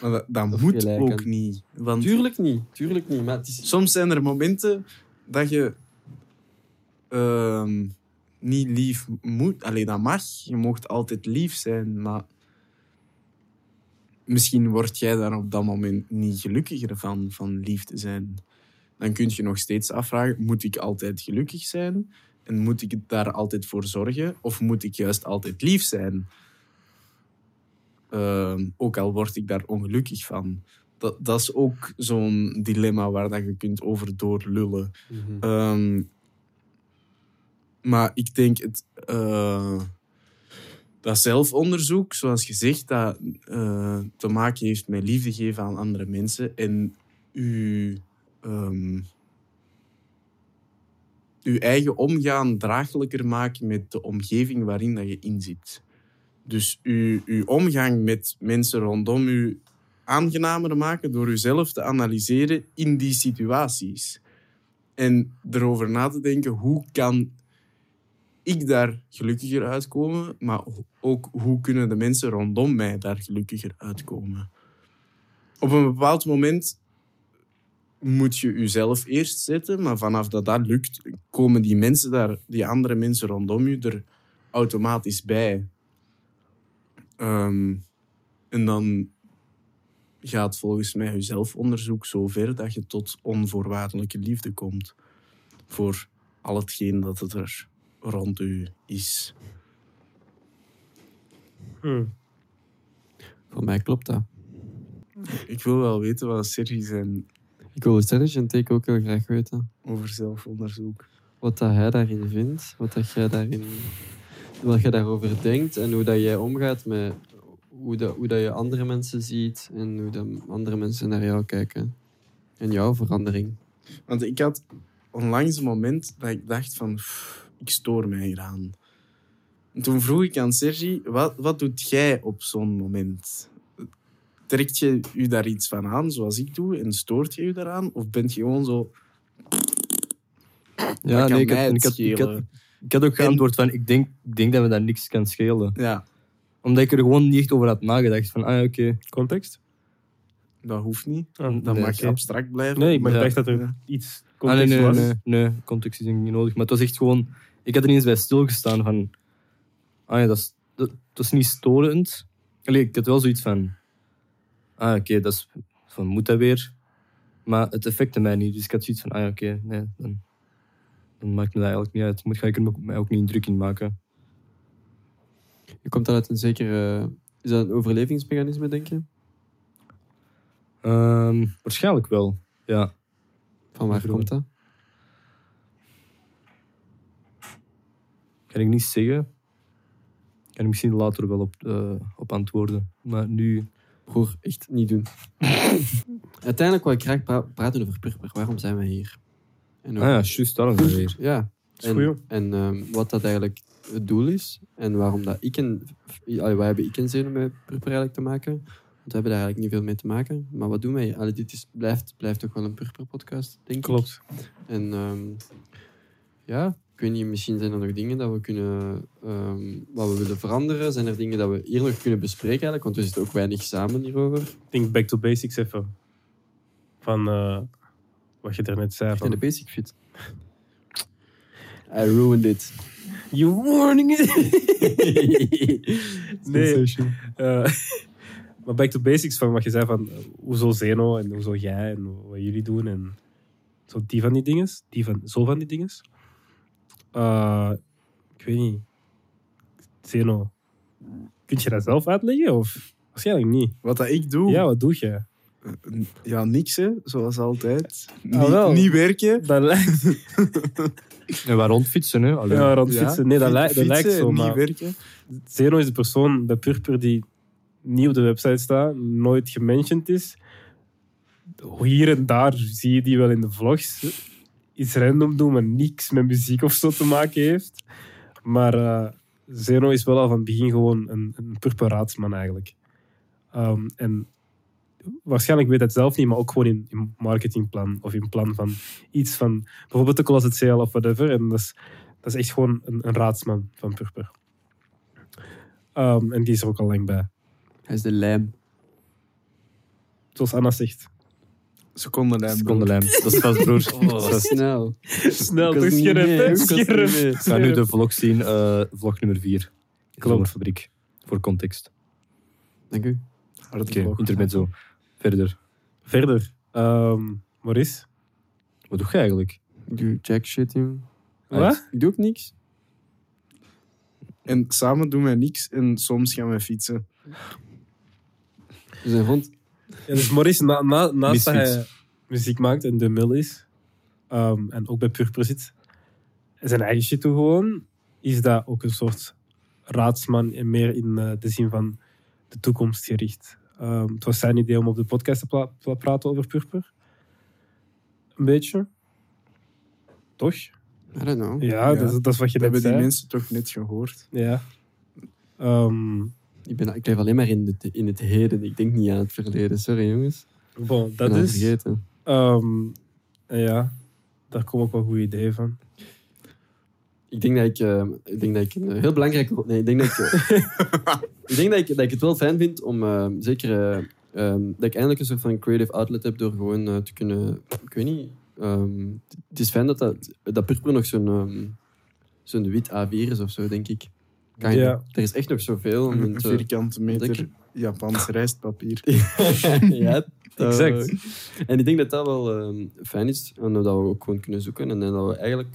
[SPEAKER 3] Maar dat, dat
[SPEAKER 2] Of
[SPEAKER 3] moet ook niet. Want
[SPEAKER 2] Tuurlijk niet, tuurlijk niet. Maar het is,
[SPEAKER 3] soms zijn er momenten dat je ehm, niet lief moet. Alleen dat mag. Je mocht altijd lief zijn, maar misschien word jij daar op dat moment niet gelukkiger van, van lief te zijn. Dan kun je nog steeds afvragen, moet ik altijd gelukkig zijn? En moet ik daar altijd voor zorgen? Of moet ik juist altijd lief zijn? Ehm, ook al word ik daar ongelukkig van. Dat, dat is ook zo'n dilemma waar dat je kunt over doorlullen.
[SPEAKER 2] Mhm.
[SPEAKER 3] Ehm, maar ik denk het, eh, dat zelfonderzoek, zoals gezegd, dat eh, te maken heeft met liefde geven aan andere mensen en uw, ehm, uw eigen omgaan draaglijker maken met de omgeving waarin dat je in zit. Dus uw, uw omgang met mensen rondom u aangenamer maken door uzelf te analyseren in die situaties. En erover na te denken, hoe kan ik daar gelukkiger uitkomen, maar ook hoe kunnen de mensen rondom mij daar gelukkiger uitkomen. Op een bepaald moment moet je jezelf eerst zetten, maar vanaf dat dat lukt, komen die mensen daar, die andere mensen rondom je, er automatisch bij. Ehm, en dan gaat volgens mij je zelfonderzoek zo ver dat je tot onvoorwaardelijke liefde komt voor al hetgeen dat het er rond u is.
[SPEAKER 1] Hm.
[SPEAKER 2] Voor mij klopt dat.
[SPEAKER 3] Ik wil wel weten wat Sergi zijn
[SPEAKER 2] Ik wil Serge en Take ook heel graag weten.
[SPEAKER 3] over zelfonderzoek.
[SPEAKER 2] Wat dat hij daarin vindt, wat dat jij daarin, wat jij daarover denkt en hoe dat jij omgaat met hoe, dat, hoe dat je andere mensen ziet en hoe dat andere mensen naar jou kijken. En jouw verandering.
[SPEAKER 3] Want ik had onlangs een moment dat ik dacht van, "Pff, ik stoor mij hieraan. En toen vroeg ik aan Sergi, wat, wat doet jij op zo'n moment? Trekt je u daar iets van aan, zoals ik doe, en stoort je u daaraan? Of bent je gewoon zo,
[SPEAKER 2] Ja, nee, ik had, ik, had, ik, had?
[SPEAKER 4] Ik ook geantwoord van, ik denk, ik denk dat we dat niks kan schelen.
[SPEAKER 3] Ja,
[SPEAKER 4] Omdat ik er gewoon niet echt over had nagedacht. Van, ah ja, oké.
[SPEAKER 1] Context?
[SPEAKER 3] dat hoeft niet.
[SPEAKER 1] Ah,
[SPEAKER 3] Dat
[SPEAKER 4] Nee,
[SPEAKER 3] mag
[SPEAKER 4] oké.
[SPEAKER 3] abstract blijven.
[SPEAKER 1] Nee, maar ik
[SPEAKER 4] Ja.
[SPEAKER 1] dacht dat er
[SPEAKER 3] Ja.
[SPEAKER 1] iets
[SPEAKER 4] Ah,
[SPEAKER 1] context
[SPEAKER 4] nee, nee,
[SPEAKER 1] was.
[SPEAKER 4] nee, nee, context is denk ik niet nodig. Maar het was echt gewoon... Ik had er eens bij stilgestaan van... Ah ja, dat is, dat, dat is niet storend. Allee, ik had wel zoiets van... Ah, oké, dat is... Van, moet dat weer? Maar het affecte mij niet. Dus ik had zoiets van... Ah oké, nee, dan, dan maakt me dat eigenlijk niet uit. Moet ga ik er mij ook niet druk in maken.
[SPEAKER 2] Je komt dat uit een zeker... eh, is dat een overlevingsmechanisme, denk je?
[SPEAKER 4] Ehm, waarschijnlijk wel, ja.
[SPEAKER 2] Van waar komt dat?
[SPEAKER 4] Kan ik niet zeggen. Kan ik misschien later wel op, eh, op antwoorden. Maar nu...
[SPEAKER 2] Broer, echt niet doen. Uiteindelijk wil ik graag pra- praten over Purper. Waarom zijn we hier? En
[SPEAKER 4] Ah ja, juist, daarom zijn we hier.
[SPEAKER 2] Ja.
[SPEAKER 1] is goed, joh.
[SPEAKER 2] En, ehm, wat dat eigenlijk het doel is. En waarom dat ik en... Allee, wij hebben ik en Zeno met Purper eigenlijk te maken. Want we hebben daar eigenlijk niet veel mee te maken. Maar wat doen wij? Allee, dit is, blijft, blijft toch wel een Purper-podcast, denk ik.
[SPEAKER 1] Klopt.
[SPEAKER 2] En ehm, ja, ik weet niet, misschien zijn er nog dingen dat we kunnen, ehm, wat we willen veranderen. Zijn er dingen dat we hier nog kunnen bespreken eigenlijk? Want we zitten ook weinig samen hierover.
[SPEAKER 1] Ik denk back to basics even. Van eh, wat je er net zei. Van,
[SPEAKER 2] de basic fit. I ruined it.
[SPEAKER 1] you warning it! nee. eh, maar back to basics van wat je zei van eh, hoezo Zeno en hoezo jij en wat jullie doen en zo die van die dingen. Die van, zo van die dingen. Eh, ik weet niet. Zeno, kun je dat zelf uitleggen of waarschijnlijk niet?
[SPEAKER 3] Wat dat ik doe,
[SPEAKER 1] Ja, wat doe je?
[SPEAKER 3] ja, niks hè, zoals altijd.
[SPEAKER 1] Ah, wel.
[SPEAKER 3] niet, niet werken.
[SPEAKER 1] Dat lijkt,
[SPEAKER 4] En waar rondfietsen, hè. Allee.
[SPEAKER 1] ja, rond
[SPEAKER 3] Ja,
[SPEAKER 1] fietsen. Nee, dat, lijkt, dat lijkt zo. Maar
[SPEAKER 3] niet werken.
[SPEAKER 1] Zeno is de persoon bij Purper die niet op de website staat, nooit gementiond is. Hier en daar zie je die wel in de vlogs. Iets random doen, maar niks met muziek of zo te maken heeft. Maar eh Zeno is wel al van het begin gewoon een, een Purper raadsman eigenlijk. Ehm, en waarschijnlijk weet hij het zelf niet, maar ook gewoon in, in marketingplan of in plan van iets van bijvoorbeeld de Closet Sale of whatever. En dat is, dat is echt gewoon een, een raadsman van Purper. Ehm, en die is er ook al lang bij.
[SPEAKER 2] Hij is de lijm.
[SPEAKER 1] Zoals Anna zegt.
[SPEAKER 3] Secondenlijm.
[SPEAKER 4] Secondenlijm. Dat is vast, broer. Dat is-
[SPEAKER 2] Snel.
[SPEAKER 1] Snel,
[SPEAKER 2] mee,
[SPEAKER 1] hè?
[SPEAKER 2] ik
[SPEAKER 4] ga nu de vlog zien, eh, vlog nummer 4.
[SPEAKER 1] Klopt.
[SPEAKER 4] Zomerfabriek. Voor context.
[SPEAKER 2] Dank u.
[SPEAKER 4] Oké,
[SPEAKER 3] vlog.
[SPEAKER 4] intermezzo. Verder.
[SPEAKER 1] Verder. Ehm Maurice.
[SPEAKER 4] Wat doe je eigenlijk?
[SPEAKER 2] Ik doe jack shit, jong.
[SPEAKER 1] Wat?
[SPEAKER 2] Ik doe ook niks.
[SPEAKER 3] En samen doen wij niks en soms gaan wij fietsen.
[SPEAKER 2] We zijn rond.
[SPEAKER 1] Ja, dus Maurice, na, na, naast dat hij muziek maakt en de mil is, ehm, en ook bij Purper zit, en zijn eigen shit doet gewoon, is dat ook een soort raadsman en meer in eh, de zin van de toekomst gericht. Ehm, het was zijn idee om op de podcast te praten over Purper. Een beetje. Toch?
[SPEAKER 2] I don't know.
[SPEAKER 1] Ja,
[SPEAKER 3] Ja.
[SPEAKER 1] Dat, is, dat is wat je
[SPEAKER 3] We
[SPEAKER 1] net
[SPEAKER 3] hebben die
[SPEAKER 1] zei.
[SPEAKER 3] mensen toch net gehoord.
[SPEAKER 1] Ja. Ehm,
[SPEAKER 2] Ik, ben, ik leef alleen maar in het, in het heden. Ik denk niet aan het verleden. Sorry, jongens.
[SPEAKER 1] bon, dat is...
[SPEAKER 2] vergeten.
[SPEAKER 1] ehm, ja, daar komen ook wel goede ideeën van.
[SPEAKER 2] Ik denk dat ik, eh, ik denk dat ik een heel belangrijke... Nee, ik denk dat ik... eh, ik denk dat ik, dat ik het wel fijn vind om eh, zeker... eh, ehm, dat ik eindelijk een soort van creative outlet heb door gewoon eh, te kunnen... Ik weet niet... ehm, het is fijn dat, dat, dat Purper nog zo'n ehm, zo'n wit A4 is of zo, denk ik. Kan je,
[SPEAKER 1] Ja.
[SPEAKER 2] Er is echt nog zoveel
[SPEAKER 3] Een
[SPEAKER 2] te...
[SPEAKER 3] vierkante meter
[SPEAKER 2] ontdekken.
[SPEAKER 3] Japans rijstpapier.
[SPEAKER 2] ja,
[SPEAKER 1] Exact.
[SPEAKER 2] eh, en ik denk dat dat wel ehm, fijn is. En dat we ook gewoon kunnen zoeken. En dat we eigenlijk...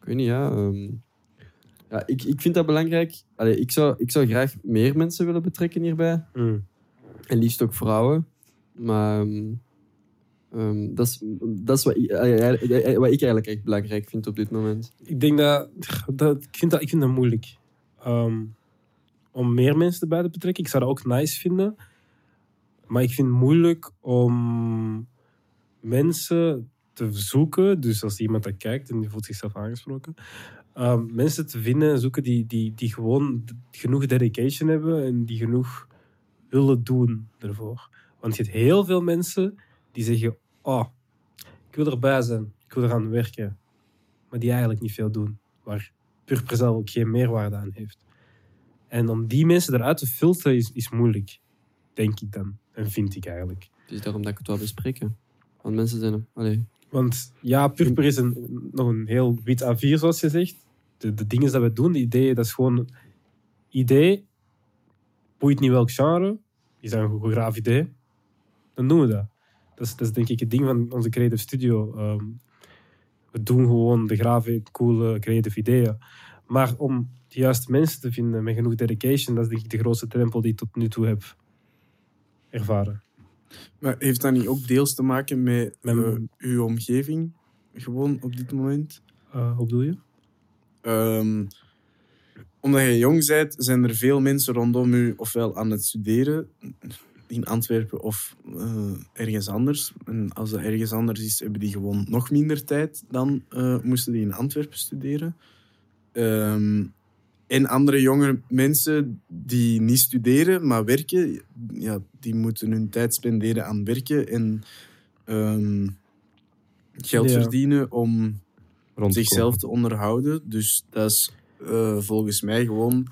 [SPEAKER 2] Ik weet niet, ja... ehm, ja ik, ik vind dat belangrijk. Allee, ik, zou, ik zou graag meer mensen willen betrekken hierbij.
[SPEAKER 1] Mm.
[SPEAKER 2] En liefst ook vrouwen. Maar... ehm, ehm, dat, is, dat is wat ik, eh, wat ik eigenlijk echt belangrijk vind op dit moment.
[SPEAKER 1] Ik denk dat, dat, ik, vind dat ik vind dat moeilijk. Ehm, om meer mensen erbij te betrekken. Ik zou dat ook nice vinden. Maar ik vind het moeilijk om mensen te zoeken. Dus als iemand dat kijkt en die voelt zichzelf aangesproken. ehm, mensen te vinden en zoeken die, die, die gewoon genoeg dedication hebben. En die genoeg willen doen ervoor. Want je hebt heel veel mensen die zeggen... Oh, ik wil erbij zijn. Ik wil eraan werken. Maar die eigenlijk niet veel doen. Waar Purper zelf ook geen meerwaarde aan heeft. En om die mensen eruit te filteren is, is moeilijk, denk ik dan. En vind ik eigenlijk.
[SPEAKER 2] Is daarom dat ik het wil bespreken. Want mensen zijn... Allee,
[SPEAKER 1] Want ja, Purper is een, nog een heel wit A4, zoals je zegt. De, de dingen dat we doen, de ideeën, dat is gewoon een idee. Boeit niet welk genre. Is dat een goed graaf idee? Dan doen we dat. Dat is, dat is denk ik het ding van onze creative studio. Ehm, we doen gewoon de grave, coole, creative ideeën. Maar om de juiste mensen te vinden met genoeg dedication, dat is denk ik de grootste drempel die ik tot nu toe heb ervaren.
[SPEAKER 3] Maar heeft dat niet ook deels te maken met
[SPEAKER 1] Met-
[SPEAKER 3] eh, uw omgeving? Gewoon op dit moment?
[SPEAKER 1] Eh, hoe bedoel je?
[SPEAKER 3] Ehm, omdat je jong bent, zijn er veel mensen rondom u ofwel aan het studeren in Antwerpen of eh, ergens anders. En als dat ergens anders is, hebben die gewoon nog minder tijd dan eh, moesten die in Antwerpen studeren. Ehm, en andere jonge mensen die niet studeren, maar werken, ja, die moeten hun tijd spenderen aan werken en ehm, geld
[SPEAKER 1] Ja.
[SPEAKER 3] verdienen om zichzelf te onderhouden. Dus dat is eh, volgens mij gewoon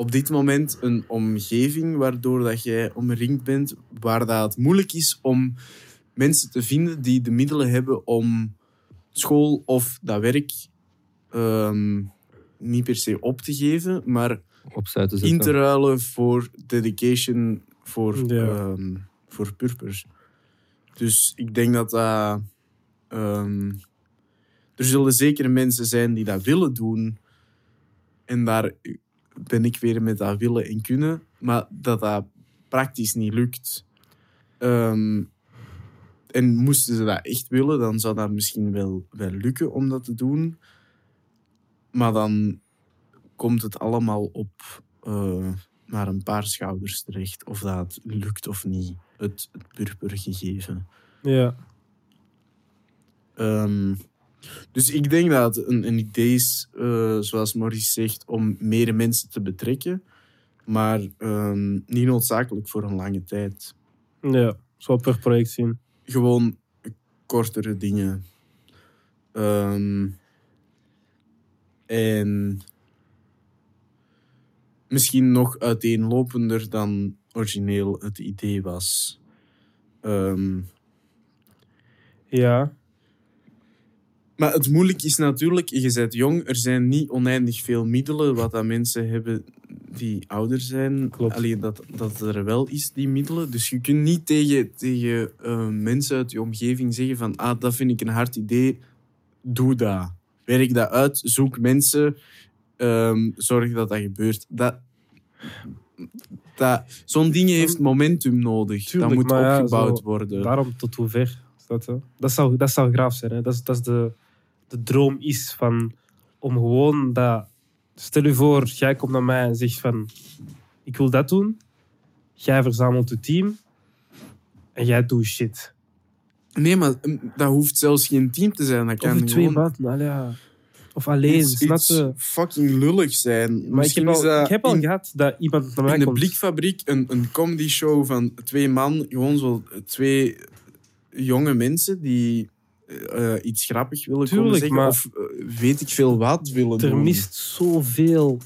[SPEAKER 3] op dit moment een omgeving waardoor dat jij omringd bent, waar dat het moeilijk is om mensen te vinden die de middelen hebben om school of dat werk ehm, niet per se op te geven, maar
[SPEAKER 4] opzij te zetten.
[SPEAKER 3] in te ruilen voor dedication voor,
[SPEAKER 1] Ja.
[SPEAKER 3] ehm, voor purpose. Dus ik denk dat dat... ehm, er zullen zeker mensen zijn die dat willen doen. En daar ben ik weer met dat willen en kunnen. Maar dat dat praktisch niet lukt. Ehm, en moesten ze dat echt willen, dan zou dat misschien wel, wel lukken om dat te doen. Maar dan komt het allemaal op eh, maar een paar schouders terecht. Of dat lukt of niet, het, het purpergegeven.
[SPEAKER 1] Ja.
[SPEAKER 3] Ehm, dus ik denk dat het een, een idee is, eh, zoals Maurice zegt, om meer mensen te betrekken. Maar ehm, niet noodzakelijk voor een lange tijd.
[SPEAKER 1] Ja, zo per project zien.
[SPEAKER 3] Gewoon kortere dingen. Ehm, en misschien nog uiteenlopender dan origineel het idee was. Ehm,
[SPEAKER 1] Ja.
[SPEAKER 3] Maar het moeilijk is natuurlijk, je bent jong, er zijn niet oneindig veel middelen wat dat mensen hebben die ouder zijn.
[SPEAKER 1] Klopt.
[SPEAKER 3] Alleen dat, dat er wel is, die middelen. Dus je kunt niet tegen, tegen eh, mensen uit je omgeving zeggen van ah, dat vind ik een hard idee, doe dat. Werk dat uit, zoek mensen, ehm, zorg dat dat gebeurt. Dat, dat, Zo'n ding heeft momentum nodig.
[SPEAKER 1] Tuurlijk,
[SPEAKER 3] dat moet
[SPEAKER 1] ja,
[SPEAKER 3] opgebouwd
[SPEAKER 1] zo-
[SPEAKER 3] worden.
[SPEAKER 1] Daarom tot hoe ver. Dat, dat, zou, dat zou graaf zijn. Hè? Dat dat is de, de droom is van om gewoon dat. Stel je voor, jij komt naar mij en zegt van ik wil dat doen. Jij verzamelt je team en jij doet shit.
[SPEAKER 3] Nee, maar mm, dat hoeft zelfs geen team te zijn. Dat kan
[SPEAKER 1] Of twee
[SPEAKER 3] gewoon
[SPEAKER 1] allee, ja. Of alleen,
[SPEAKER 3] iets,
[SPEAKER 1] snap je?
[SPEAKER 3] fucking lullig zijn.
[SPEAKER 1] Maar ik heb, al,
[SPEAKER 3] dat
[SPEAKER 1] ik heb al
[SPEAKER 3] in,
[SPEAKER 1] gehad dat iemand naar mij
[SPEAKER 3] in de. Blikfabriek een, een comedy show van twee man, gewoon zo twee jonge mensen die eh, iets grappig willen komen
[SPEAKER 1] Tuurlijk,
[SPEAKER 3] zeggen
[SPEAKER 1] maar-
[SPEAKER 3] of eh, weet ik veel wat willen
[SPEAKER 1] Er
[SPEAKER 3] doen.
[SPEAKER 1] mist zoveel.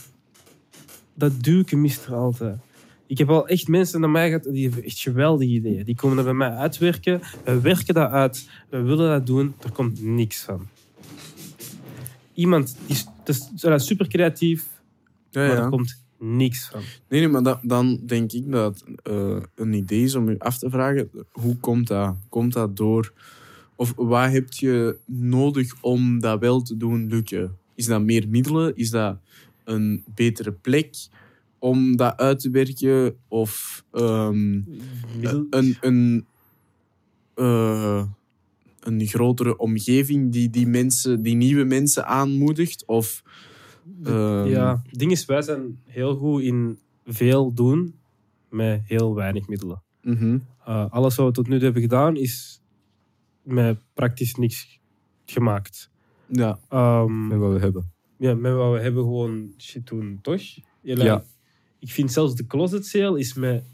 [SPEAKER 1] Dat duwke mist er altijd. Ik heb al echt mensen naar mij gehad die hebben echt geweldige ideeën. Die komen er bij mij uitwerken. We werken dat uit. We willen dat doen. Er komt niks van. Iemand die is, is super creatief,
[SPEAKER 3] Ja,
[SPEAKER 1] maar er komt niks van.
[SPEAKER 3] Nee, nee, maar dan denk ik dat eh, een idee is om je af te vragen, hoe komt dat? Komt dat door? Of wat heb je nodig om dat wel te doen lukken? Is dat meer middelen? Is dat een betere plek om dat uit te werken? Of ehm, een, een, eh, een grotere omgeving die die, mensen, die nieuwe mensen aanmoedigt? Of, ehm,
[SPEAKER 1] ja, het ding is, wij zijn heel goed in veel doen met heel weinig middelen.
[SPEAKER 3] mhm.
[SPEAKER 1] Uh, alles wat we tot nu toe hebben gedaan is met praktisch niks gemaakt.
[SPEAKER 3] Ja.
[SPEAKER 1] Ehm,
[SPEAKER 4] Met wat we hebben.
[SPEAKER 1] ja, met wat we hebben gewoon shit doen, toch? Ja,
[SPEAKER 4] Ja.
[SPEAKER 1] Ik vind zelfs de closet sale is met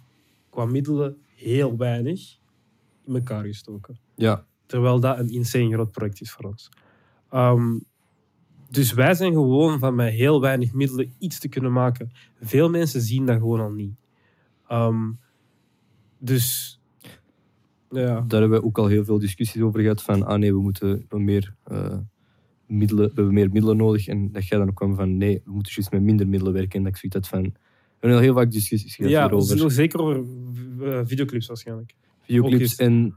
[SPEAKER 1] qua middelen heel weinig in elkaar gestoken.
[SPEAKER 4] Ja.
[SPEAKER 1] Terwijl dat een insane groot project is voor ons. Ehm, Dus wij zijn gewoon van met heel weinig middelen iets te kunnen maken. Veel mensen zien dat gewoon al niet. Ehm, dus ja.
[SPEAKER 4] Daar hebben we ook al heel veel discussies over gehad. Van, ah nee, we moeten meer, uh, middelen, we hebben meer middelen nodig. En dat jij dan ook kwam van, nee, we moeten juist met minder middelen werken. En dat ik zoiets had van... We hebben heel vaak discussies gehad
[SPEAKER 1] ja,
[SPEAKER 4] hierover.
[SPEAKER 1] zeker over uh, videoclips waarschijnlijk.
[SPEAKER 4] Videoclips en uh,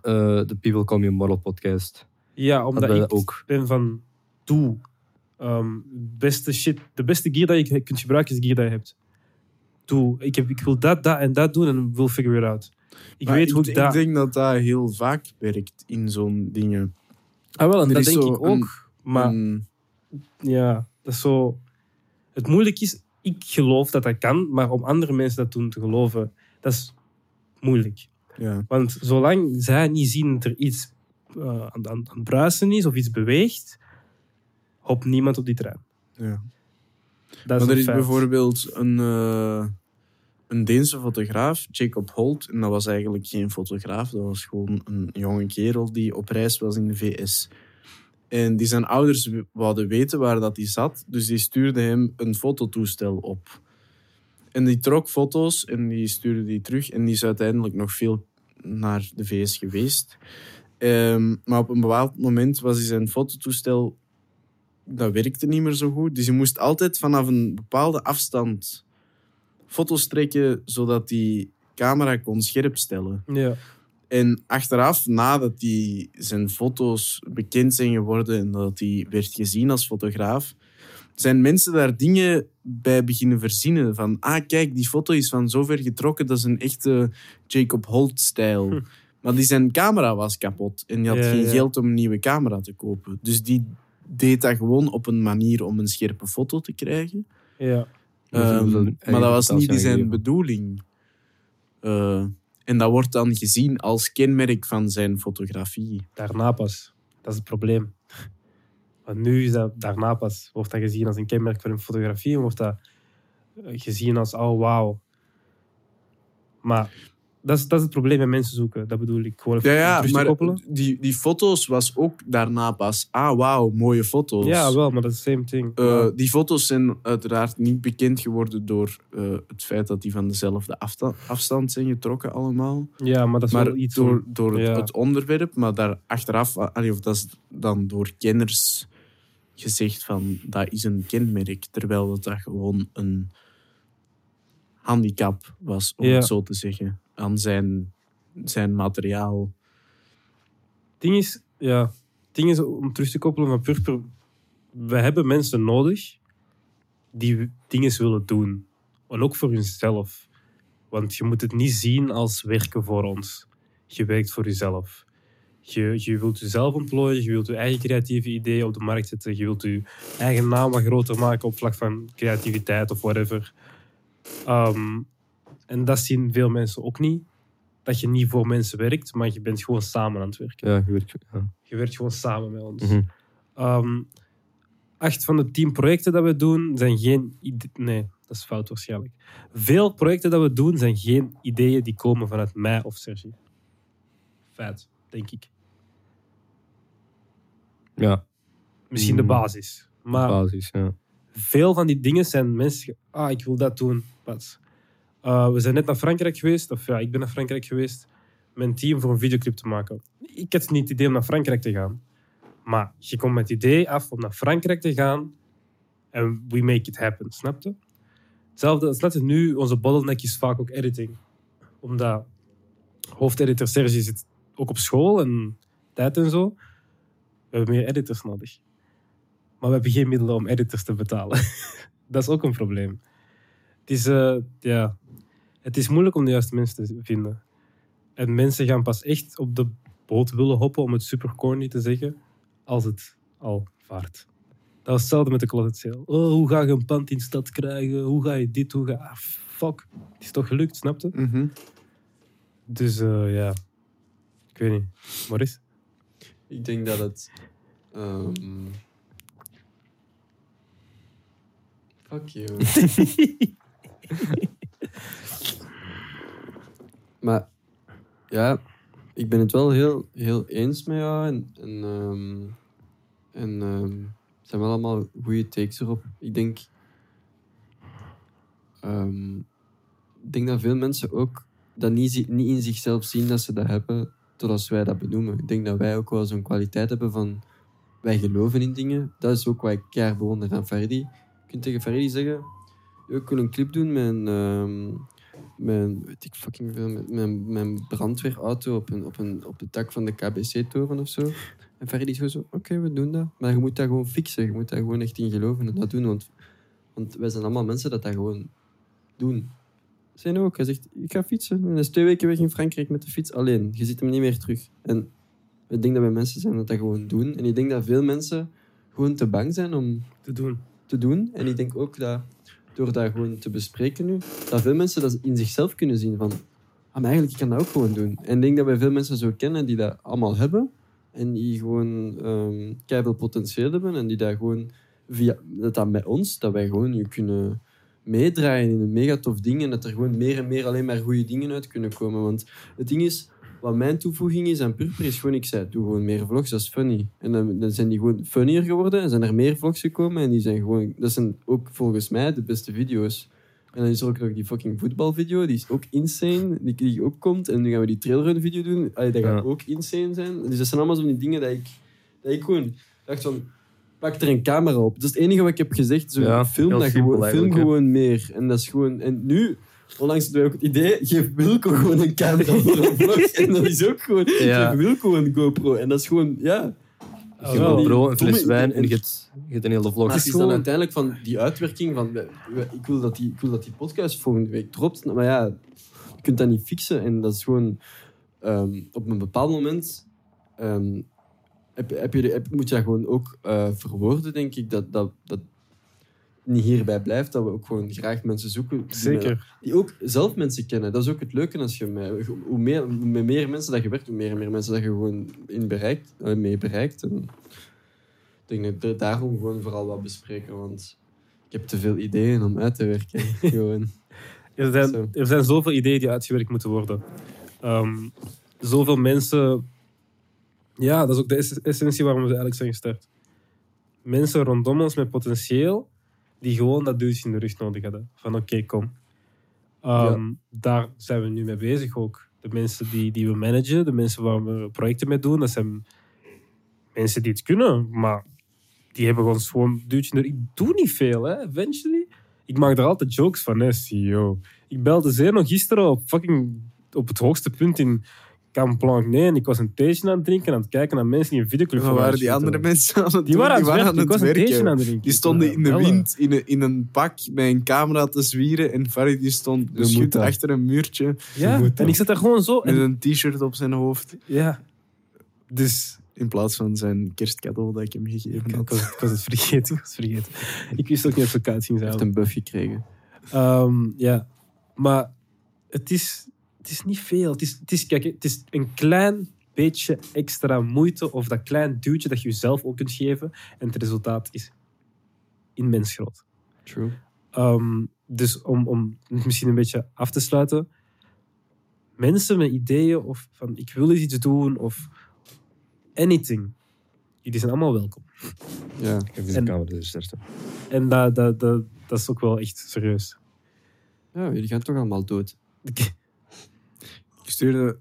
[SPEAKER 4] de People Call Me Model podcast.
[SPEAKER 1] Ja, omdat ik ook. ben van, doe. Um, beste shit, de beste gear dat je kunt gebruiken is de gear dat je hebt. Doe. Ik, heb, ik wil dat, dat en dat doen en wil figure it out.
[SPEAKER 3] Ik weet hoe ik, dat... ik denk dat dat heel vaak werkt in zo'n dingen.
[SPEAKER 1] Ah, wel, en dat denk ik ook. maar ja, dat is zo. Het moeilijk is, ik geloof dat dat kan, maar om andere mensen dat doen te geloven, dat is moeilijk.
[SPEAKER 3] Ja.
[SPEAKER 1] Want zolang zij niet zien dat er iets uh, aan, aan, het bruisen is of iets beweegt, hoopt niemand op die trein.
[SPEAKER 3] Ja. Dat is maar er is bijvoorbeeld een, uh, een Deense fotograaf, Jacob Holt. En dat was eigenlijk geen fotograaf, dat was gewoon een jonge kerel die op reis was in de VS. En die zijn ouders wouden weten waar dat hij zat, dus die stuurde hem een fototoestel op. En die trok foto's en die stuurde die terug. En die is uiteindelijk nog veel naar de VS geweest. Um, maar op een bepaald moment was hij zijn fototoestel... Dat werkte niet meer zo goed. Dus hij moest altijd vanaf een bepaalde afstand foto's trekken, zodat die camera kon scherp stellen.
[SPEAKER 1] Ja.
[SPEAKER 3] En achteraf, nadat die zijn foto's bekend zijn geworden en dat hij werd gezien als fotograaf, zijn mensen daar dingen bij beginnen verzinnen. Van, ah kijk, die foto is van zover getrokken, dat is een echte Jacob Holt-stijl. Hm. Maar die zijn camera was kapot en die had geen geld om een nieuwe camera te kopen. Dus die deed dat gewoon op een manier om een scherpe foto te krijgen.
[SPEAKER 1] Ja.
[SPEAKER 3] Um, maar dat was niet zijn bedoeling. Uh, en dat wordt dan gezien als kenmerk van zijn fotografie.
[SPEAKER 1] Daarna pas. Dat is het probleem. Want nu is dat daarna pas. Wordt dat gezien als een kenmerk van een fotografie en wordt dat gezien als, oh wauw. Maar dat is, dat is het probleem met mensen zoeken. Dat bedoel ik. Gewoon
[SPEAKER 3] ja, ja maar die, die foto's was ook daarna pas. Ah, wauw, mooie foto's.
[SPEAKER 1] Ja, wel, maar dat is the same thing.
[SPEAKER 3] Uh, die foto's zijn uiteraard niet bekend geworden door uh, het feit dat die van dezelfde afstand zijn getrokken allemaal.
[SPEAKER 1] Ja, maar dat is
[SPEAKER 3] maar
[SPEAKER 1] wel iets...
[SPEAKER 3] door, door ja. het onderwerp, maar daar achteraf... Of dat is dan door kenners gezegd van dat is een kenmerk, terwijl dat, dat gewoon een handicap was, om het zo te zeggen aan zijn, zijn materiaal.
[SPEAKER 1] ding is, ja, ding is om terug te koppelen van Purper. We hebben mensen nodig die dingen willen doen. En ook voor hunzelf. Want je moet het niet zien als werken voor ons. Je werkt voor jezelf. Je, je wilt jezelf ontplooien, je wilt je eigen creatieve ideeën op de markt zetten, je wilt je eigen naam wat groter maken op vlak van creativiteit of whatever. Um, en dat zien veel mensen ook niet. Dat je niet voor mensen werkt, maar je bent gewoon samen aan het werken.
[SPEAKER 4] Ja, je werkt, ja.
[SPEAKER 1] Je werkt gewoon samen met ons. Mm -hmm. acht van de tien projecten dat we doen zijn geen... Nee, dat is fout waarschijnlijk. Veel projecten dat we doen zijn geen ideeën die komen vanuit mij of Sergi. Feit, denk ik.
[SPEAKER 4] Ja.
[SPEAKER 1] Misschien de mm. basis. Maar
[SPEAKER 4] de basis, ja.
[SPEAKER 1] Veel van die dingen zijn mensen... Ah, ik wil dat doen. Uh, we zijn net naar Frankrijk geweest, of ja, ik ben naar Frankrijk geweest, een team voor een videoclip te maken. Ik had niet het idee om naar Frankrijk te gaan. Maar je komt met het idee af om naar Frankrijk te gaan en we make it happen, snap je? Hetzelfde, je, nu, onze bottleneck is vaak ook editing. Omdat hoofdeditor Sergi zit ook op school en tijd en zo. We hebben meer editors nodig. Maar we hebben geen middelen om editors te betalen. dat is ook een probleem. Het is, uh, ja, het is moeilijk om de juiste mensen te vinden. En mensen gaan pas echt op de boot willen hoppen, om het super corny te zeggen, als het al vaart. Dat was hetzelfde met de closet sale. Oh, hoe ga je een pand in stad krijgen? Hoe ga je dit? Hoe ga ah, fuck. Het is toch gelukt, snap je?
[SPEAKER 3] Mm
[SPEAKER 1] Dus uh, ja, ik weet niet. Maurice?
[SPEAKER 2] Ik denk dat het. Um... Fuck. Maar ja, ik ben het wel heel, heel eens met jou. En, en, um, en um, Het zijn wel allemaal goede takes erop. Ik denk... ehm, ik denk dat veel mensen ook dat niet, niet in zichzelf zien dat ze dat hebben, totdat wij dat benoemen. Ik denk dat wij ook wel zo'n kwaliteit hebben van... Wij geloven in dingen. Dat is ook wat ik keihard bewonder aan Faridi. Kunt tegen Faridi zeggen... "Yo, Ik wil een clip doen met een... ehm, met weet ik fucking veel, met mijn brandweerauto op, een, op, een, op het dak van de KBC-toren of zo. En Faridi is gewoon zo, oké, we doen dat. Maar je moet dat gewoon fixen. Je moet daar gewoon echt in geloven en dat doen. Want, want wij zijn allemaal mensen dat dat gewoon doen. Zijn ook. Hij zegt, ik ga fietsen. En is twee weken weg in Frankrijk met de fiets alleen. Je ziet hem niet meer terug. En ik denk dat wij mensen zijn dat dat gewoon doen. En ik denk dat veel mensen gewoon te bang zijn om
[SPEAKER 1] Te doen.
[SPEAKER 2] Te doen. En ik denk ook dat door dat gewoon te bespreken nu, dat veel mensen dat in zichzelf kunnen zien van, ah, eigenlijk ik kan dat ook gewoon doen. En ik denk dat wij veel mensen zo kennen die dat allemaal hebben en die gewoon ehm veel potentieel hebben en die dat gewoon via dat dat met ons, dat wij gewoon je kunnen meedraaien in een mega tof ding en dat er gewoon meer en meer alleen maar goede dingen uit kunnen komen. Want het ding is, wat mijn toevoeging is aan Purper is gewoon, ik zei, doe gewoon meer vlogs, dat is funny. En dan, dan zijn die gewoon funnier geworden en zijn er meer vlogs gekomen en die zijn gewoon, dat zijn ook volgens mij de beste video's. En dan is er ook nog die fucking voetbalvideo, die is ook insane, die, die ook komt. En nu gaan we die trailrun video doen, Allee, dat gaat
[SPEAKER 4] Ja.
[SPEAKER 2] ook insane zijn. Dus dat zijn allemaal zo die dingen dat ik, dat ik gewoon dacht van, pak er een camera op. Dat is het enige wat ik heb gezegd. Zo,
[SPEAKER 4] Ja,
[SPEAKER 2] film dat gewoon, film gewoon meer. En dat is gewoon... En nu, onlangs hadden wij ook het idee, geef Wilco gewoon een camera voor een vlog. En dat is ook gewoon,
[SPEAKER 4] Ja.
[SPEAKER 2] geef Wilco een GoPro. En dat is gewoon, ja...
[SPEAKER 4] Je hebt bro, een fles wijn en je hebt, je hebt een hele vlog.
[SPEAKER 2] Maar het is dan uiteindelijk van die uitwerking van... we- we- Ik wil dat die, ik wil dat die podcast volgende week dropt. Maar ja, je kunt dat niet fixen. En dat is gewoon... ehm, op een bepaald moment... ehm, heb, heb je, de- heb, moet je dat gewoon ook eh, verwoorden, denk ik. Dat, dat, dat niet hierbij blijft. Dat we ook gewoon graag mensen zoeken... die
[SPEAKER 1] Zeker.
[SPEAKER 2] die ook zelf mensen kennen. Dat is ook het leuke als je met, hoe meer, met meer mensen dat je werkt, hoe meer en meer mensen dat je gewoon in bereikt, eh, mee bereikt. En ik denk dat daarom gewoon vooral wat bespreken, want ik heb te veel ideeën om uit te werken. gewoon.
[SPEAKER 1] Er zijn,
[SPEAKER 2] Zo.
[SPEAKER 1] er zijn zoveel ideeën die uitgewerkt moeten worden. Ehm, zoveel mensen. Ja, dat is ook de ess- essentie waarom we eigenlijk zijn gestart. Mensen rondom ons met potentieel, die gewoon dat duwtje in de rug nodig hadden. Van oké, kom. Ehm, Daar zijn we nu mee bezig ook. De mensen die, die we managen, de mensen waar we projecten mee doen, dat zijn mensen die het kunnen, maar die hebben ons gewoon duwtje in de rug. Ik doe niet veel, hè, eventually. Ik maak er altijd jokes van, hè, CEO. Ik belde Zeno gisteren op, fucking, op het hoogste punt in Camp Blanc. Nee, en ik was een theetje aan het drinken, aan het kijken naar mensen die een videoclip
[SPEAKER 3] Waar waren die andere mensen aan het
[SPEAKER 1] Die waren aan het werken.
[SPEAKER 3] aan
[SPEAKER 1] Ik was een theetje aan
[SPEAKER 3] werken.
[SPEAKER 1] het drinken.
[SPEAKER 3] Die stonden in de wind in een, in een pak met een camera te zwieren. En Farid die stond achter een muurtje
[SPEAKER 1] Ja, en ik zat daar gewoon zo.
[SPEAKER 3] met
[SPEAKER 1] En,
[SPEAKER 3] een t-shirt op zijn hoofd.
[SPEAKER 1] ja, dus
[SPEAKER 3] In plaats van zijn kerstcadeau dat ik hem gegeven
[SPEAKER 1] ik,
[SPEAKER 3] had.
[SPEAKER 1] was, ik was het vergeten. Ik, was het vergeten. ik wist ook niet het zo koud ging
[SPEAKER 2] Hij
[SPEAKER 1] zijn.
[SPEAKER 2] heeft een buff gekregen.
[SPEAKER 1] Ehm, ja, maar het is, het is niet veel. Het is, het, is, kijk, het is een klein beetje extra moeite of dat klein duwtje dat je jezelf ook kunt geven. En het resultaat is immens groot.
[SPEAKER 2] True.
[SPEAKER 1] Ehm, dus om, om het misschien een beetje af te sluiten. Mensen met ideeën of van ik wil iets doen of anything. Die zijn allemaal welkom.
[SPEAKER 2] Ja.
[SPEAKER 4] Even
[SPEAKER 1] En-
[SPEAKER 4] de camera dus starten.
[SPEAKER 1] En dat, dat, dat, dat is ook wel echt serieus.
[SPEAKER 2] ja, jullie gaan toch allemaal dood.
[SPEAKER 3] Ik stuurde...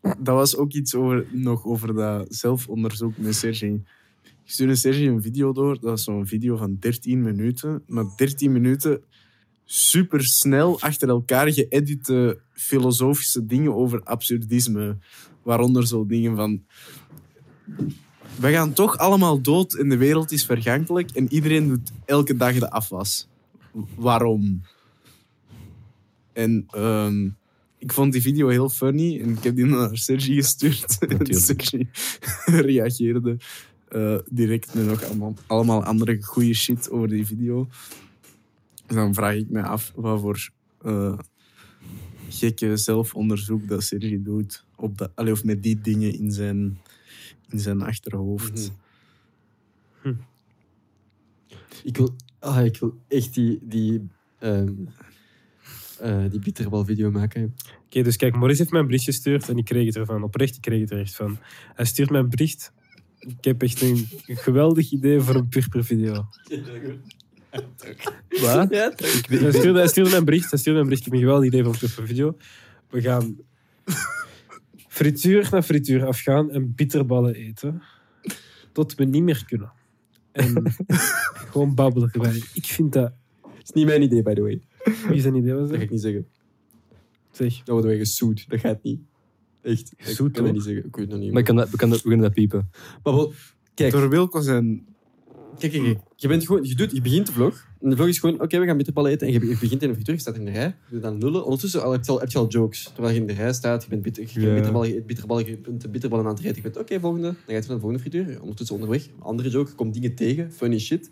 [SPEAKER 3] Dat was ook iets over, nog over dat zelfonderzoek met Sergi. Ik stuurde Sergi een video door. Dat was zo'n video van 13 minuten. Maar 13 minuten super snel achter elkaar geëdite filosofische dingen over absurdisme. Waaronder zo dingen van... We gaan toch allemaal dood en de wereld is vergankelijk en iedereen doet elke dag de afwas. Waarom? En ehm, ik vond die video heel funny en ik heb die naar Sergi gestuurd. En. Sergi reageerde eh, direct met nog allemaal, allemaal andere goede shit over die video. Dus dan vraag ik me af wat voor eh, gekke zelfonderzoek dat Sergi doet. Op dat, allee, of met die dingen in zijn, in zijn achterhoofd.
[SPEAKER 2] Mhm. Ik wil, ah, ik wil echt die, die, ehm eh, die bitterbal-video maken.
[SPEAKER 1] Oké, dus kijk, Maurice heeft mij een bericht gestuurd en ik kreeg het ervan. Oprecht, ik kreeg het er echt van. Hij stuurt mij een bericht Ik heb echt een geweldig idee voor een purper-video.
[SPEAKER 4] Wat?
[SPEAKER 2] Ja,
[SPEAKER 4] Ik weet-
[SPEAKER 1] Hij stuurde, hij stuurde mij een bericht. Hij stuurde mij een bericht. Ik heb een geweldig idee voor een purper-video. We gaan frituur na frituur afgaan en bitterballen eten. Tot we niet meer kunnen. En gewoon babbelen. Ik vind dat...
[SPEAKER 2] is niet mijn idee, by the way.
[SPEAKER 1] Wie zijn idee was
[SPEAKER 2] Dat ga
[SPEAKER 1] dat?
[SPEAKER 2] ik niet zeggen.
[SPEAKER 1] Zeg.
[SPEAKER 2] Dat worden wij gesoed. Dat gaat niet. Echt. Ik kan dat niet zeggen. Ik weet het nog niet.
[SPEAKER 4] Maar ik kan dat, we, kan dat, we kunnen dat piepen.
[SPEAKER 2] Maar wel, kijk,
[SPEAKER 3] Door Wilco zijn...
[SPEAKER 2] kijk, kijk, kijk. Je, bent gewoon, je, doet, je begint de vlog. En de vlog is gewoon, oké, we gaan bitterballen eten. En je, je begint in een frituur, je staat in de rij. Je doet dan lullen. Ondertussen al, heb, je al, heb je al jokes. Terwijl je in de rij staat, je bent, bitter, je bitterballen, je bitterballen, je bent de bitterballen aan het eten. Je bent, oké, volgende. Dan gaat je naar de volgende frituur. Ondertussen onderweg, andere joke, je komt dingen tegen, funny shit.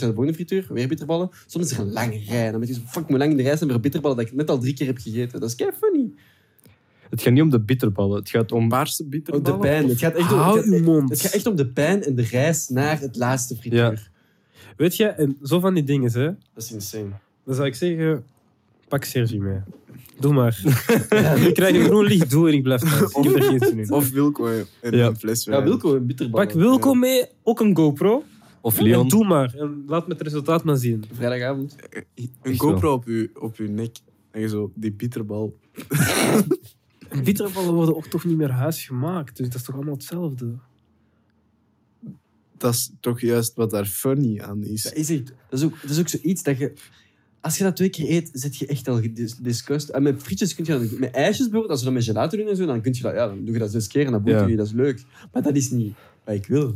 [SPEAKER 2] Naar de volgende frituur, weer bitterballen. Soms is er een lange rij. En dan ben je zo, fuck, moet lang in de rij zijn voor bitterballen dat ik net al drie keer heb gegeten. Dat is kei funny.
[SPEAKER 4] Het gaat niet om de bitterballen. Het gaat om...
[SPEAKER 3] Paarse bitterballen?
[SPEAKER 2] de pijn. Het gaat echt om,
[SPEAKER 1] Hou
[SPEAKER 2] het gaat-
[SPEAKER 1] uw mond.
[SPEAKER 2] Het gaat echt om de pijn en de reis naar het laatste frituur.
[SPEAKER 4] Ja.
[SPEAKER 1] Weet je, en zo van die dingen, hè.
[SPEAKER 2] Dat is insane.
[SPEAKER 1] Dan zou ik zeggen, pak Sergi mee. Doe maar. ik krijg een groen licht, doe en ik blijf thuis. Ik heb er geen zin in.
[SPEAKER 3] Of Wilco en
[SPEAKER 4] Ja.
[SPEAKER 3] een fles wijn.
[SPEAKER 2] Ja, Wilco, een bitterballen.
[SPEAKER 1] Pak Wilco mee, ook een GoPro.
[SPEAKER 4] Of
[SPEAKER 1] En
[SPEAKER 4] Leon.
[SPEAKER 1] doe maar. En laat me het resultaat maar zien.
[SPEAKER 2] Vrijdagavond.
[SPEAKER 3] Een
[SPEAKER 4] Echt
[SPEAKER 3] GoPro op je, op uw nek. En je zo die bitterbal.
[SPEAKER 1] En bitterballen worden ook toch niet meer huisgemaakt. Dus dat is toch allemaal hetzelfde.
[SPEAKER 3] Dat is toch juist wat daar funny aan is.
[SPEAKER 2] Dat is, echt, dat, is ook, dat is ook zoiets dat je... Als je dat twee keer eet, zit je echt al disgust. En met frietjes kun je dat... Met ijsjes bijvoorbeeld, als we dat met gelato doen en zo, dan, kun je dat, ja, dan doe je dat zes keer en dan boeit
[SPEAKER 4] Ja.
[SPEAKER 2] je, dat is leuk. Maar dat is niet wat ik wil.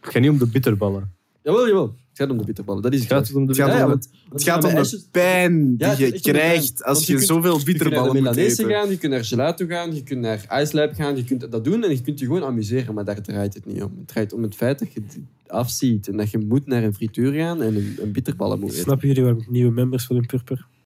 [SPEAKER 4] Het gaat niet om de bitterballen.
[SPEAKER 2] Jawel, jawel. Het gaat om de bitterballen. Dat is
[SPEAKER 4] Het gaat om de
[SPEAKER 3] Het gaat
[SPEAKER 2] Ja,
[SPEAKER 3] om
[SPEAKER 2] ja,
[SPEAKER 3] de-
[SPEAKER 2] want- want
[SPEAKER 3] Het gaat om de pijn die je krijgt als je,
[SPEAKER 2] je kunt-
[SPEAKER 3] zoveel
[SPEAKER 2] Je kunt naar
[SPEAKER 3] bitterballen moet eten.
[SPEAKER 2] gaan, je kunt naar gelato gaan, je kunt naar ijslijp gaan, je kunt dat doen en je kunt je gewoon amuseren, maar daar draait het niet om. Het draait om het feit dat je het afziet en dat je moet naar een frituur gaan en een, een bitterballen moet eten.
[SPEAKER 1] Snappen jullie waarom nieuwe members voor een purper?